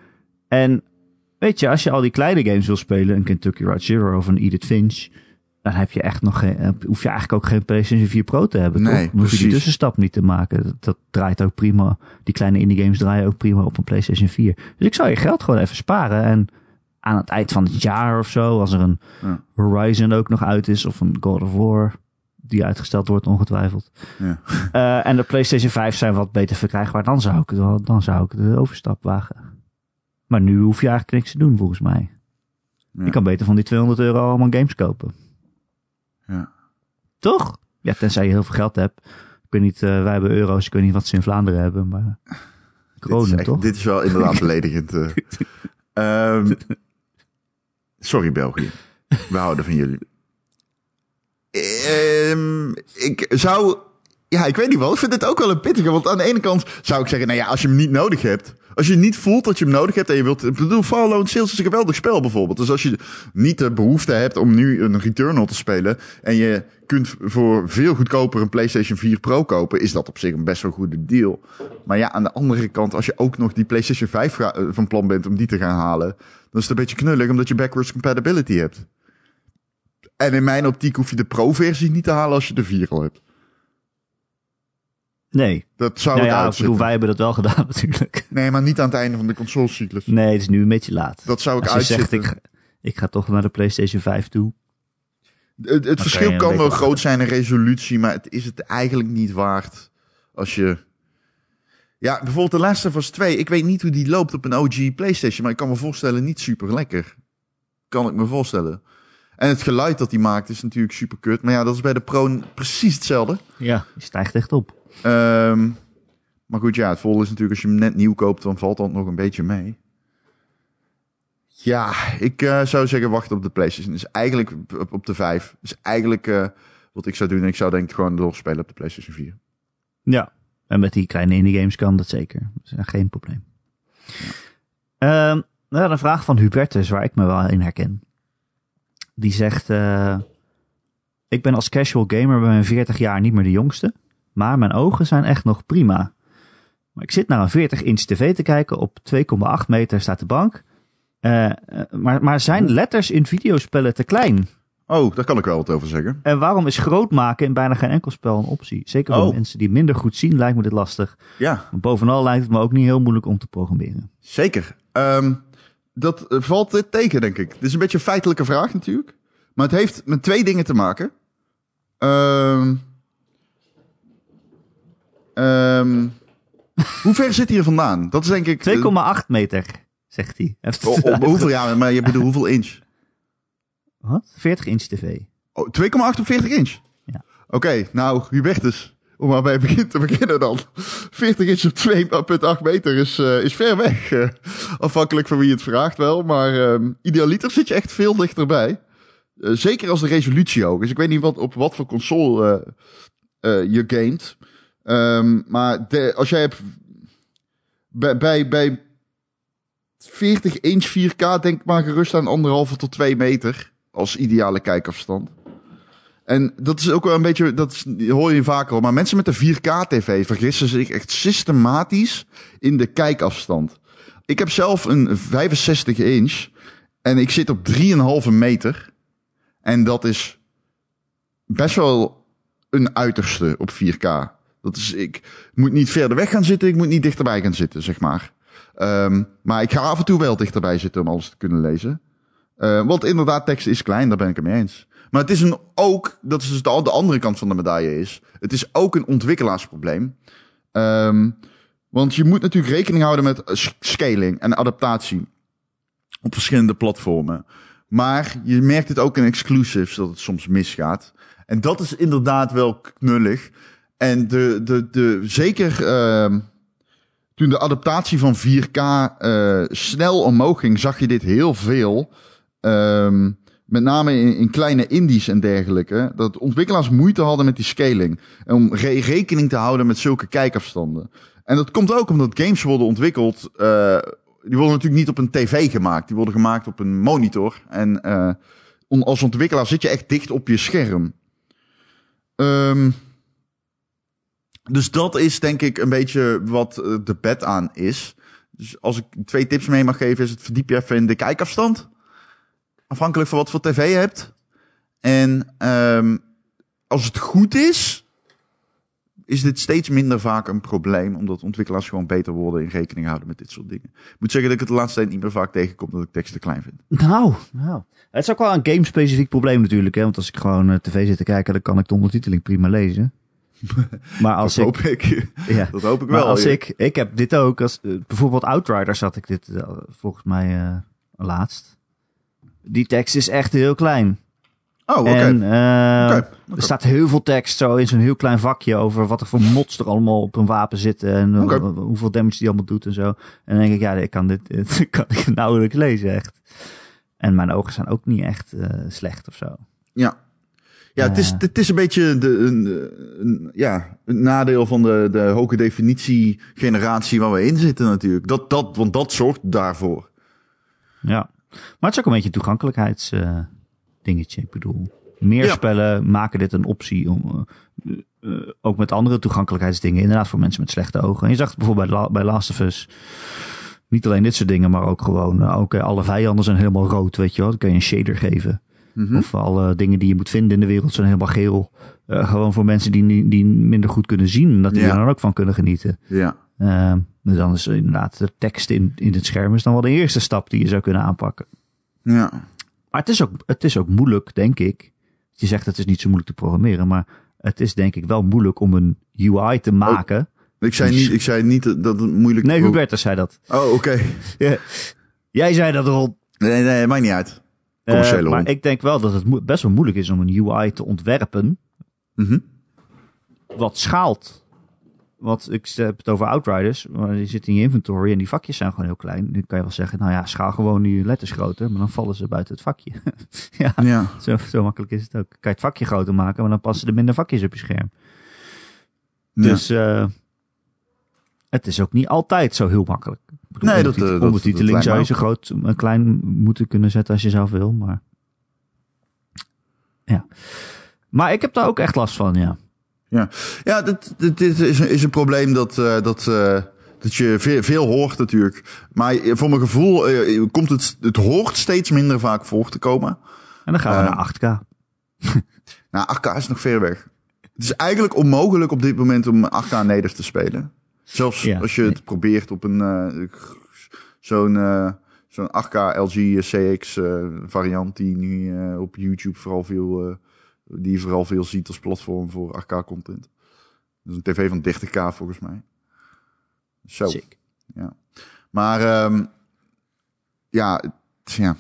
En weet je, als je al die kleine games wil spelen, een Kentucky Route Zero of een Edith Finch, dan heb je echt nog geen, eh, hoef je eigenlijk ook geen PlayStation 4 Pro te hebben. Nee, toch? Dan hoef je die tussenstap niet te maken. Dat, dat draait ook prima. Die kleine indie games draaien ook prima op een PlayStation 4. Dus ik zou je geld gewoon even sparen. En aan het eind van het jaar of zo, als er een Ja. Horizon ook nog uit is, of een God of War, die uitgesteld wordt ongetwijfeld. Ja. Eh, en de PlayStation 5 zijn wat beter verkrijgbaar, dan zou ik, het wel, dan zou ik de overstap wagen. Maar nu hoef je eigenlijk niks te doen, volgens mij. Ja. Je kan beter van die 200 euro allemaal games kopen. Ja. Toch? Ja, tenzij je heel veel geld hebt. Ik weet niet, eh, wij hebben euro's, ik weet niet wat ze in Vlaanderen hebben, maar... Dit is, Kronen, echt- toch? dit is wel inderdaad beledigend. eh. Ehm, sorry België. We houden van jullie. Ehm, ik zou... Ja, ik weet niet wel. Ik vind dit ook wel een pittige. Want aan de ene kant zou ik zeggen... Nou ja, als je hem niet nodig hebt... Als je niet voelt dat je hem nodig hebt en je wilt... Ik bedoel, Fallout Sales is een geweldig spel bijvoorbeeld. Dus als je niet de behoefte hebt om nu een Returnal te spelen... en je kunt voor veel goedkoper een PlayStation 4 Pro kopen... is dat op zich een best wel goede deal. Maar ja, aan de andere kant... als je ook nog die PlayStation 5 ga- eh, van plan bent om die te gaan halen... dan is het een beetje knullig omdat je backwards compatibility hebt. En in mijn optiek hoef je de Pro-versie niet te halen als je de 4 al hebt. Nee. Dat zou Nou ja, ik uitzitten. bedoel, wij hebben dat wel gedaan natuurlijk. Nee, maar niet aan het einde van de consolecyclus. Nee, het is nu een beetje laat. Dat zou ik Als je zegt, uitzitten. ik, ga- ik ga toch naar de PlayStation 5 toe. Het, het verschil kan wel groot zijn in resolutie, maar het is het eigenlijk niet waard als je... Ja, bijvoorbeeld de Last of Us 2. Ik weet niet hoe die loopt op een OG PlayStation, maar ik kan me voorstellen niet super lekker. Kan ik me voorstellen. En het geluid dat hij maakt is natuurlijk super kut. Maar ja, dat is bij de Pro precies hetzelfde. Ja. Die stijgt echt op. Ehm, maar goed, ja, het voordeel is natuurlijk als je hem net nieuw koopt, dan valt dat nog een beetje mee. Ja, ik eh, zou zeggen wachten op de PlayStation. Is eigenlijk op, de 5. Is eigenlijk eh, wat ik zou doen. Ik zou denk ik gewoon doorspelen op de PlayStation 4. Ja. En met die kleine indie games kan dat zeker. Dat is geen probleem. Ehm, nou, een vraag van Hubertus, waar ik me wel in herken. Die zegt... eh, ik ben als casual gamer bij mijn 40 jaar niet meer de jongste. Maar mijn ogen zijn echt nog prima. Maar ik zit naar een 40-inch tv te kijken. Op 2,8 meter staat de bank. Eh, eh, maar, maar zijn letters in videospellen te klein? Oh, daar kan ik wel wat over zeggen. En waarom is groot maken in bijna geen enkel spel een optie? Zeker voor Oh. mensen die minder goed zien, lijkt me dit lastig. Ja, Maar bovenal lijkt het me ook niet heel moeilijk om te programmeren. zeker. Ehm, dat eh, valt dit tegen, denk ik. Dit is een beetje een feitelijke vraag natuurlijk. Maar het heeft met twee dingen te maken. Ehm ehm, hoe ver zit hij er vandaan? Dat is denk ik... 2,8 meter, zegt hij. Oh, op hoeveel jaar? Maar je bedoelt hoeveel inch? Wat? 40 inch tv. Oh, 2,8 op 40 inch? Ja. Oké, nou, Hubertus. Om maar bij het begin te beginnen dan. 40 inch op 2,8 meter is, eh, is ver weg. Eh, afhankelijk van wie het vraagt wel. Maar ehm, idealiter zit je echt veel dichterbij. Eh, zeker als de resolutie hoog is. Ik weet niet wat, op wat voor console eh, eh, je gamet. Ehm, maar als jij hebt... Bij, bij, bij 40 inch 4K denk maar gerust aan anderhalve tot 2 meter. Als ideale kijkafstand. En dat is ook wel een beetje, dat hoor je vaker al. Maar mensen met een 4K-tv vergissen zich echt systematisch in de kijkafstand. Ik heb zelf een 65 inch en ik zit op 3,5 meter. En dat is best wel een uiterste op 4K. Dat is, ik moet niet verder weg gaan zitten, ik moet niet dichterbij gaan zitten, zeg maar. Ehm, maar ik ga af en toe wel dichterbij zitten om alles te kunnen lezen. Eh, want inderdaad, tekst is klein, daar ben ik het mee eens. Maar het is een ook, dat is dus de, de andere kant van de medaille is. Het is ook een ontwikkelaarsprobleem. Ehm, want je moet natuurlijk rekening houden met scaling en adaptatie op verschillende platformen. Maar je merkt het ook in exclusives dat het soms misgaat. En dat is inderdaad wel knullig. En de, de, de, zeker ehm, toen de adaptatie van 4K eh, snel omhoog ging, zag je dit heel veel. Ehm, met name in, in kleine indies en dergelijke, dat ontwikkelaars moeite hadden met die scaling. Om re- rekening te houden met zulke kijkafstanden. En dat komt ook omdat games worden ontwikkeld. eh, die worden natuurlijk niet op een tv gemaakt. Die worden gemaakt op een monitor. En eh, als ontwikkelaar zit je echt dicht op je scherm. Ehm, dus dat is denk ik een beetje wat eh, de bed aan is. Dus als ik twee tips mee mag geven, is het verdiep je even in de kijkafstand. Afhankelijk van wat voor tv je hebt. En ehm, als het goed is, is dit steeds minder vaak een probleem. Omdat ontwikkelaars gewoon beter worden in rekening houden met dit soort dingen. Ik moet zeggen dat ik het laatste tijd niet meer vaak tegenkom dat ik teksten klein vind. Nou, nou. Het is ook wel een game-specifiek probleem natuurlijk. Hè? Want als ik gewoon eh, tv zit te kijken, dan kan ik de ondertiteling prima lezen. Maar als dat ik... hoop ik. Ja. Dat hoop ik Maar wel. als ja. ik, ik heb dit ook, als, eh, bijvoorbeeld Outriders had ik dit eh, volgens mij eh, laatst. Die tekst is echt heel klein. Oh, oké. En Oké, er staat heel veel tekst zo in zo'n heel klein vakje over wat er voor mods er allemaal op een wapen zitten. En hoeveel damage die allemaal doet en zo. En dan denk ik, ja, ik kan dit, dit kan ik nauwelijks lezen echt. En mijn ogen zijn ook niet echt slecht of zo. Ja. Ja, het, is, het is een beetje de, een, een- ja, een nadeel van de, de hoge definitie generatie waar we in zitten natuurlijk. Dat, dat, want dat zorgt daarvoor. Ja. Maar het is ook een beetje een toegankelijkheids eh, dingetje. Ik bedoel, meer Ja. spellen maken dit een optie om eh, eh, ook met andere toegankelijkheidsdingen, inderdaad voor mensen met slechte ogen. En je zag het bijvoorbeeld bij, La- bij Last of Us. Niet alleen dit soort dingen, maar ook gewoon, oké, alle vijanden zijn helemaal rood, weet je wel. Dan kan je een shader geven. Mhm. Of alle dingen die je moet vinden in de wereld zijn helemaal geel. Eh, gewoon voor mensen die, die minder goed kunnen zien, dat die Ja. er dan ook van kunnen genieten. Ja. Eh, dus dan is inderdaad de tekst in, in het scherm is dan wel de eerste stap die je zou kunnen aanpakken. Ja. Maar het is, ook, het is ook moeilijk, denk ik. Je zegt het is niet zo moeilijk te programmeren, maar het is denk ik wel moeilijk om een UI te maken. Ik zei niet, ik zei niet dat het moeilijk nee, Hubertus zei dat. Oh, oké. Ja. Jij zei dat al. Nee, nee, maakt niet uit. Commerciële Eh, maar ik denk wel dat het best wel moeilijk is om een UI te ontwerpen Mhm. wat schaalt. Want ik heb het over Outriders, maar die zit in je inventory en die vakjes zijn gewoon heel klein. Dan kan je wel zeggen, nou ja, schaal gewoon die letters groter, maar dan vallen ze buiten het vakje. ja, Ja. zo, zo makkelijk is het ook. Kan je het vakje groter maken, maar dan passen er minder vakjes op je scherm. Ja. Dus eh, het is ook niet altijd zo heel makkelijk. Bedoel, Nee, dat, ondertit- eh, dat- ondertiteling dat zou je zo groot en klein moeten kunnen zetten als je zelf wil, maar ja. Maar ik heb daar ook echt last van, ja. Ja, dit, dit, dit is, een- is een probleem dat, eh, dat, eh, dat je veel, veel hoort natuurlijk. Maar voor mijn gevoel eh, komt het, het hoort steeds minder vaak voor te komen. En dan gaan we Eh, naar 8K. Nou, 8K is nog ver weg. Het is eigenlijk onmogelijk op dit moment om 8K native te spelen. Zelfs Ja. als je het probeert op een eh, zo'n eh, zo'n 8K LG CX variant die nu eh, op YouTube vooral veel, die je vooral veel ziet als platform voor 8K content. Dus een tv van 30K volgens mij. Zo. Sick. Maar ehm, ja, ja.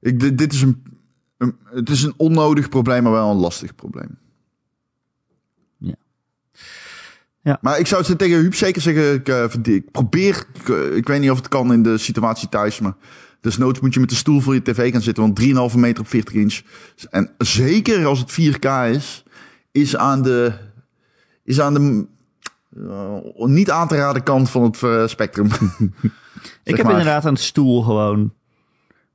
Ik, dit, dit is een, een, het is een onnodig probleem, maar wel een lastig probleem. Ja. Ja. Maar ik zou het tegen Huub zeker zeggen, ik, eh, ik probeer, ik, eh, ik weet niet of het kan in de situatie thuis, maar desnoods moet je met de stoel voor je tv gaan zitten, want 3,5 meter op 40 inch. En zeker als het 4K is, is aan de, is aan de eh, niet aan te raden kant van het spectrum. Ik heb maar. inderdaad een stoel gewoon,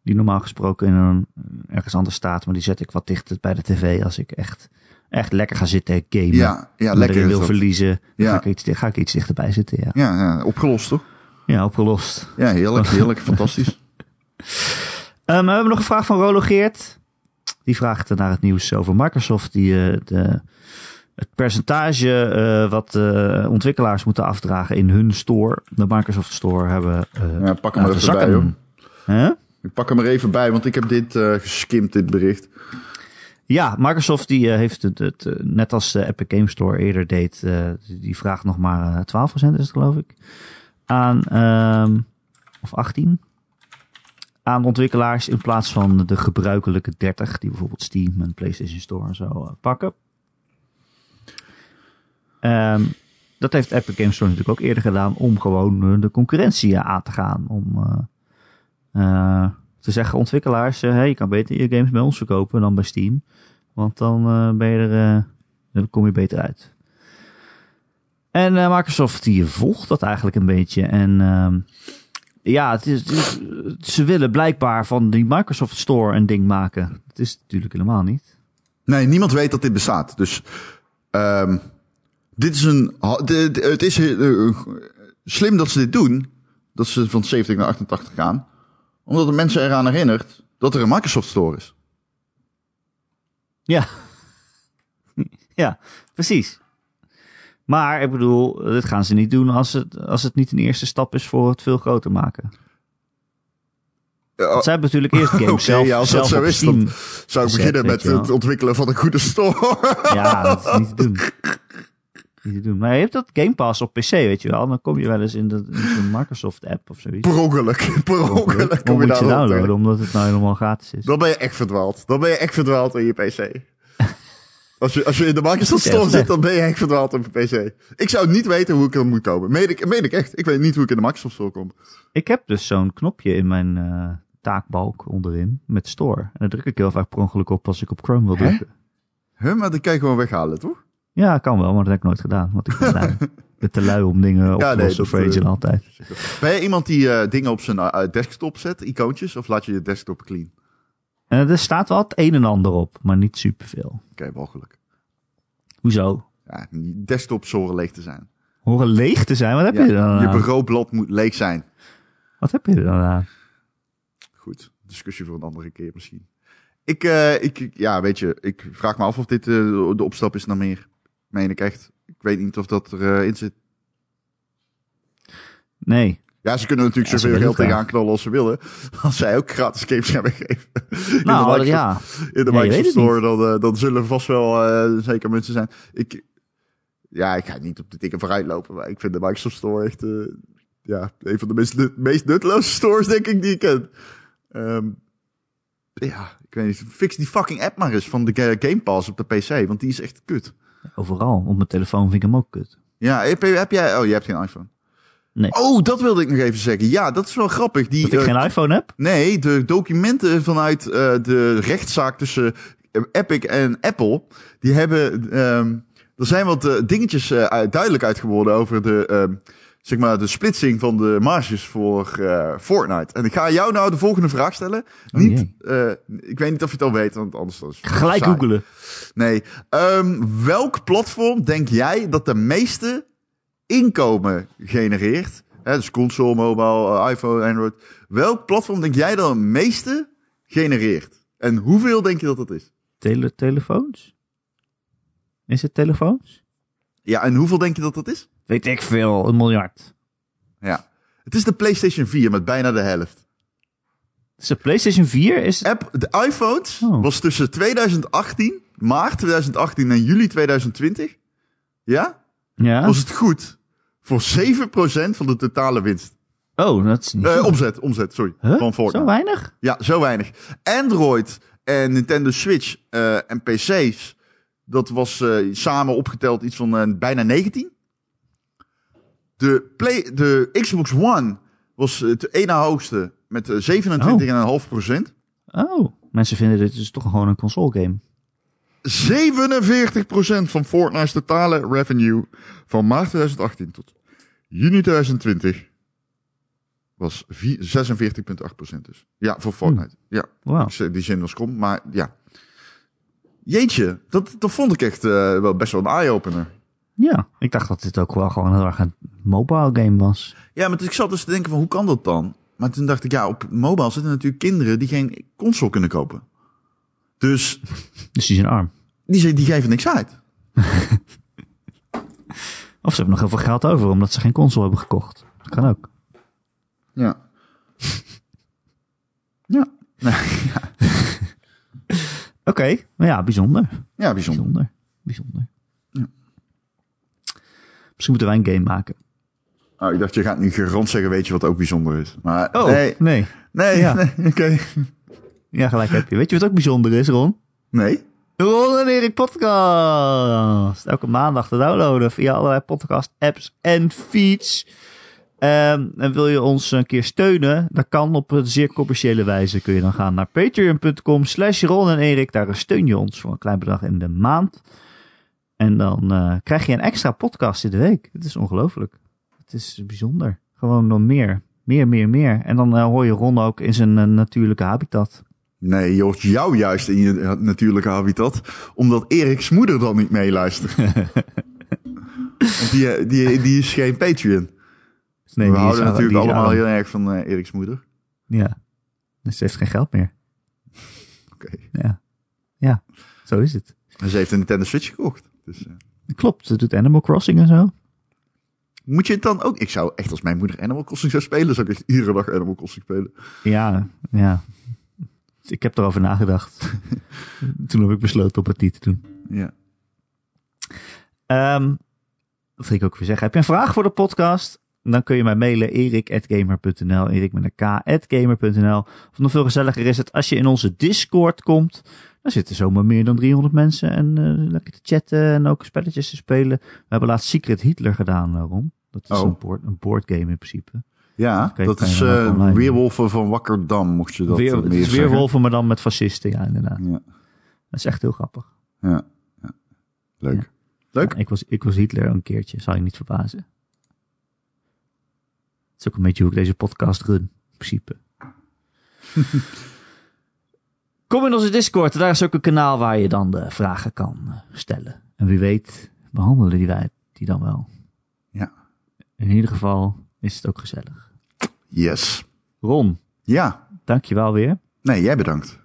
die normaal gesproken in een, ergens anders staat, maar die zet ik wat dichter bij de tv als ik echt, echt lekker ga zitten gamen. Ja, ja lekker wil verliezen, Ja. ga, ik iets, ga ik iets dichterbij zitten, ja. Ja, ja, opgelost toch? Ja, opgelost. Ja, heerlijk, heerlijk, fantastisch. Ehm, we hebben nog een vraag van Rolo Geert. Die vraagt naar het nieuws over Microsoft. Die eh, de, het percentage eh, wat eh, ontwikkelaars moeten afdragen in hun store, de Microsoft Store, hebben eh Ja, pak hem er even bij. Huh? Ik pak hem er even bij, want ik heb dit eh geskimd, dit bericht. Ja, Microsoft die, eh, heeft het, het eh, net als de Epic Game Store eerder deed, eh, die vraagt nog maar eh, 12% is het geloof ik, aan, ehm, of 18, aan ontwikkelaars in plaats van de gebruikelijke 30 die bijvoorbeeld Steam en PlayStation Store en zo pakken. Ehm, dat heeft Epic Games Store natuurlijk ook eerder gedaan om gewoon de concurrentie aan te gaan. Om Te zeggen ontwikkelaars, eh, hey, je kan beter je games bij ons verkopen dan bij Steam. Want dan eh, ben je er, eh, dan kom je beter uit. En Microsoft die volgt dat eigenlijk een beetje. En ehm, ja, het is, het is- ze willen blijkbaar van die Microsoft Store een ding maken. Dat is natuurlijk helemaal niet. Nee, niemand weet dat dit bestaat. Dus ehm, dit is een. Het is slim dat ze dit doen. Dat ze van 70 naar 88 gaan. Omdat de mensen eraan herinnert dat er een Microsoft Store is. Ja. ja, precies. Maar ik bedoel, dit gaan ze niet doen als het, als het niet een eerste stap is voor het veel groter maken. Want zij hebben natuurlijk eerst games Oké, zelf, ja, als dat zo is, dan zou ik beginnen met het ontwikkelen van een goede store. Ja, dat is niet te doen. Niet te doen. Maar je hebt dat Game Pass op PC, weet je wel. Dan kom je wel eens in, de, in zo'n Microsoft app of zoiets. per ongeluk. Per ongeluk Dan kom je moet je daar downloaden, omdat het nou helemaal gratis is. Dan ben je echt verdwaald. Dan ben je echt verdwaald in je PC. Als je, als je in de Microsoft Store zit, dan ben je echt verdwaald op je PC. Ik zou niet weten hoe ik er moet komen. Meen ik, meen ik echt. Ik weet niet hoe ik in de Microsoft Store kom. Ik heb dus zo'n knopje in mijn eh, taakbalk onderin met Store. En daar druk ik heel vaak per ongeluk op als ik op Chrome wil Hè? drukken. Huh, maar dat kan je gewoon weghalen, toch? Ja, kan wel, maar dat heb ik nooit gedaan. Want ik ben te lui om dingen op te Ja, nee, lossen voor eh, altijd. Ben je iemand die eh, dingen op zijn eh, desktop zet, icoontjes? Of laat je je desktop clean? Er staat wel het een en ander op, maar niet superveel. Oké, mogelijk. Hoezo? Ja, die desktop horen leeg te zijn. Horen leeg te zijn? Wat heb Ja, je er dan je aan? bureaublad moet leeg zijn. Wat heb je er dan aan? Goed, discussie voor een andere keer misschien. Ik, ik, ja, weet je, ik vraag me af of dit de opstap is naar meer. Meen ik echt. Ik weet niet of dat erin in zit. Nee. Ja, ze kunnen natuurlijk Ja, zoveel geld tegenaan knallen als ze willen. Als zij ook gratis games weggeven. in Nou, de dat- ja. in de Ja, Microsoft Store, dan, eh, dan zullen vast wel eh, zeker mensen zijn. Ik, ja, ik ga niet op de dikke vooruit lopen, maar ik vind de Microsoft Store echt eh, ja, een van de meest, nut- meest nutteloze stores, denk ik, die ik ken. Ehm, ja, ik weet niet. Fix die fucking app maar eens van de Ga- Game Pass op de PC, want die is echt kut. Overal. Op mijn telefoon vind ik hem ook kut. Ja, heb, heb jij... Oh, je hebt geen iPhone. Nee. Oh, dat wilde ik nog even zeggen. Ja, dat is wel grappig. Die, Dat ik eh, geen iPhone heb? Nee, de documenten vanuit eh, de rechtszaak tussen eh, Epic en Apple, die hebben, ehm, er zijn wat dingetjes duidelijk uit geworden over de, ehm, zeg maar, de splitsing van de marges voor Fortnite. En ik ga jou nou de volgende vraag stellen. Oh, niet, ik weet niet of je het al weet, want anders dan is Gelijk googelen. Nee. Ehm, welk platform denk jij dat de meeste inkomen genereert? Dus console, mobile, eh, iPhone, Android. Welk platform denk jij dat het meeste genereert? En hoeveel denk je dat dat is? Tele telefoons? Is het telefoons? Ja, en hoeveel denk je dat dat is? Weet ik veel. Een miljard. Ja. Het is de PlayStation 4 met bijna de helft. Dus de PlayStation 4 is... App, de iPhones Oh. was tussen 2018, maart 2018 en juli 2020. Ja? Ja? Was het goed voor 7% van de totale winst. Oh, dat is niet... Eh, omzet, omzet, sorry. Huh? Van Fortnite. Zo weinig? Ja, zo weinig. Android en Nintendo Switch eh, en PC's, dat was eh, samen opgeteld iets van bijna 19. De, Play, de Xbox One was het ene hoogste met eh, 27,5 procent. Oh. Mensen vinden dit dus toch gewoon een console game. 47 procent van Fortnite's totale revenue van maart 2018 tot juni 2020 was vi- 46,8 procent dus. Ja, voor Fortnite. Ja. Wauw. Ik zeg, Die zin was kom, maar ja. Jeetje, dat, dat vond ik echt eh, wel best wel een eye-opener. Ja, ik dacht dat dit ook wel gewoon heel erg een mobile game was. Ja, maar ik zat dus te denken van hoe kan dat dan? Maar toen dacht ik, ja, op mobile zitten natuurlijk kinderen die geen console kunnen kopen. Dus Dus die zijn arm. die, die geven niks uit. Of ze hebben nog heel veel geld over omdat ze geen console hebben gekocht. Dat kan ook. Ja. Ja. Nee, Oké, maar ja, bijzonder. ja, bijzonder. Bijzonder. Bijzonder. Ja. Misschien moeten wij een game maken. Oh, ik dacht, je gaat nu gerond zeggen, weet je wat ook bijzonder is. Maar Oh, nee, nee. nee, Ja. nee, oké. Ja, gelijk heb je. Weet je wat ook bijzonder is, Ron? Nee? De Ron en Erik podcast. Elke maandag te downloaden via allerlei podcast apps en feeds. Ehm, en wil je ons een keer steunen? Dat kan op een zeer commerciële wijze. Kun je dan gaan naar patreon.com slash Ron en Erik. Daar steun je ons voor een klein bedrag in de maand. En dan eh, krijg je een extra podcast in de week. Het is ongelooflijk. Het is bijzonder. Gewoon nog meer. Meer, meer, meer. En dan eh, hoor je Ron ook in zijn eh, natuurlijke habitat. Nee, hoort jou juist in je natuurlijke habitat. Omdat Erik's moeder dan niet meeluistert. Want die, die, die is geen Patreon. Nee, We houden natuurlijk allemaal heel erg van eh Erik's moeder. Ja. Dus ze heeft geen geld meer. Oké. Ja. Ja, zo is het. En ze heeft een Nintendo Switch gekocht. Dus, eh, Klopt, ze doet Animal Crossing en zo. moet je het dan ook... Ik zou echt als mijn moeder Animal Crossing zou spelen... zou ik echt iedere dag Animal Crossing spelen. Ja, ja. Ik heb erover nagedacht. Toen heb ik besloten om het niet te doen. Ja. Ehm wat wil ik ook weer zeggen? Heb je een vraag voor de podcast? Dan kun je mij mailen erik.gamer.nl, erik met een k.gamer.nl. Of nog veel gezelliger is het als je in onze Discord komt. Daar zitten zomaar meer dan 300 mensen en eh, lekker te chatten en ook spelletjes te spelen. We hebben laatst Secret Hitler gedaan, eh, Ron. Dat is Oh. een, board, een boardgame in principe. Ja, dat is online Weerwolven van Wakkerdam, mocht je dat Weer, eh, het meer zeggen. weerwolven, maar dan met fascisten, ja inderdaad. Ja, Dat is echt heel grappig. ja, ja. Leuk. Leuk. Ik, was, ik was Hitler een keertje, zal je niet verbazen. Het is ook een beetje hoe ik deze podcast run, in principe. Kom in onze Discord, daar is ook een kanaal waar je dan de vragen kan eh, stellen. En wie weet behandelen die wij die dan wel. Ja. In ieder geval is het ook gezellig. Yes. Ron, Ja. dankjewel weer. Nee, jij bedankt.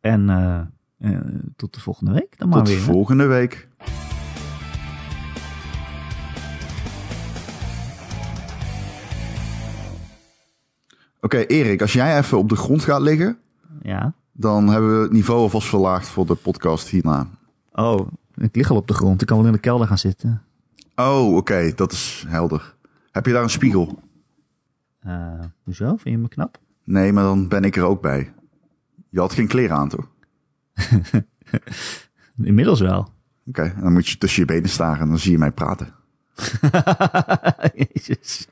En eh, eh, tot de volgende week dan maar Tot weer. hè? volgende week. Oké, Erik, als jij even op de grond gaat liggen, Ja. dan hebben we het niveau alvast verlaagd voor de podcast hierna. Oh, ik lig al op de grond. Ik kan wel in de kelder gaan zitten. Oh, oké, dat is helder. Heb je daar een spiegel? Eh, hoezo? Vind je me knap? Nee, maar dan ben ik er ook bij. Je had geen kleren aan, toch? Inmiddels wel. Oké, dan moet je tussen je benen staren en dan zie je mij praten. Jezus.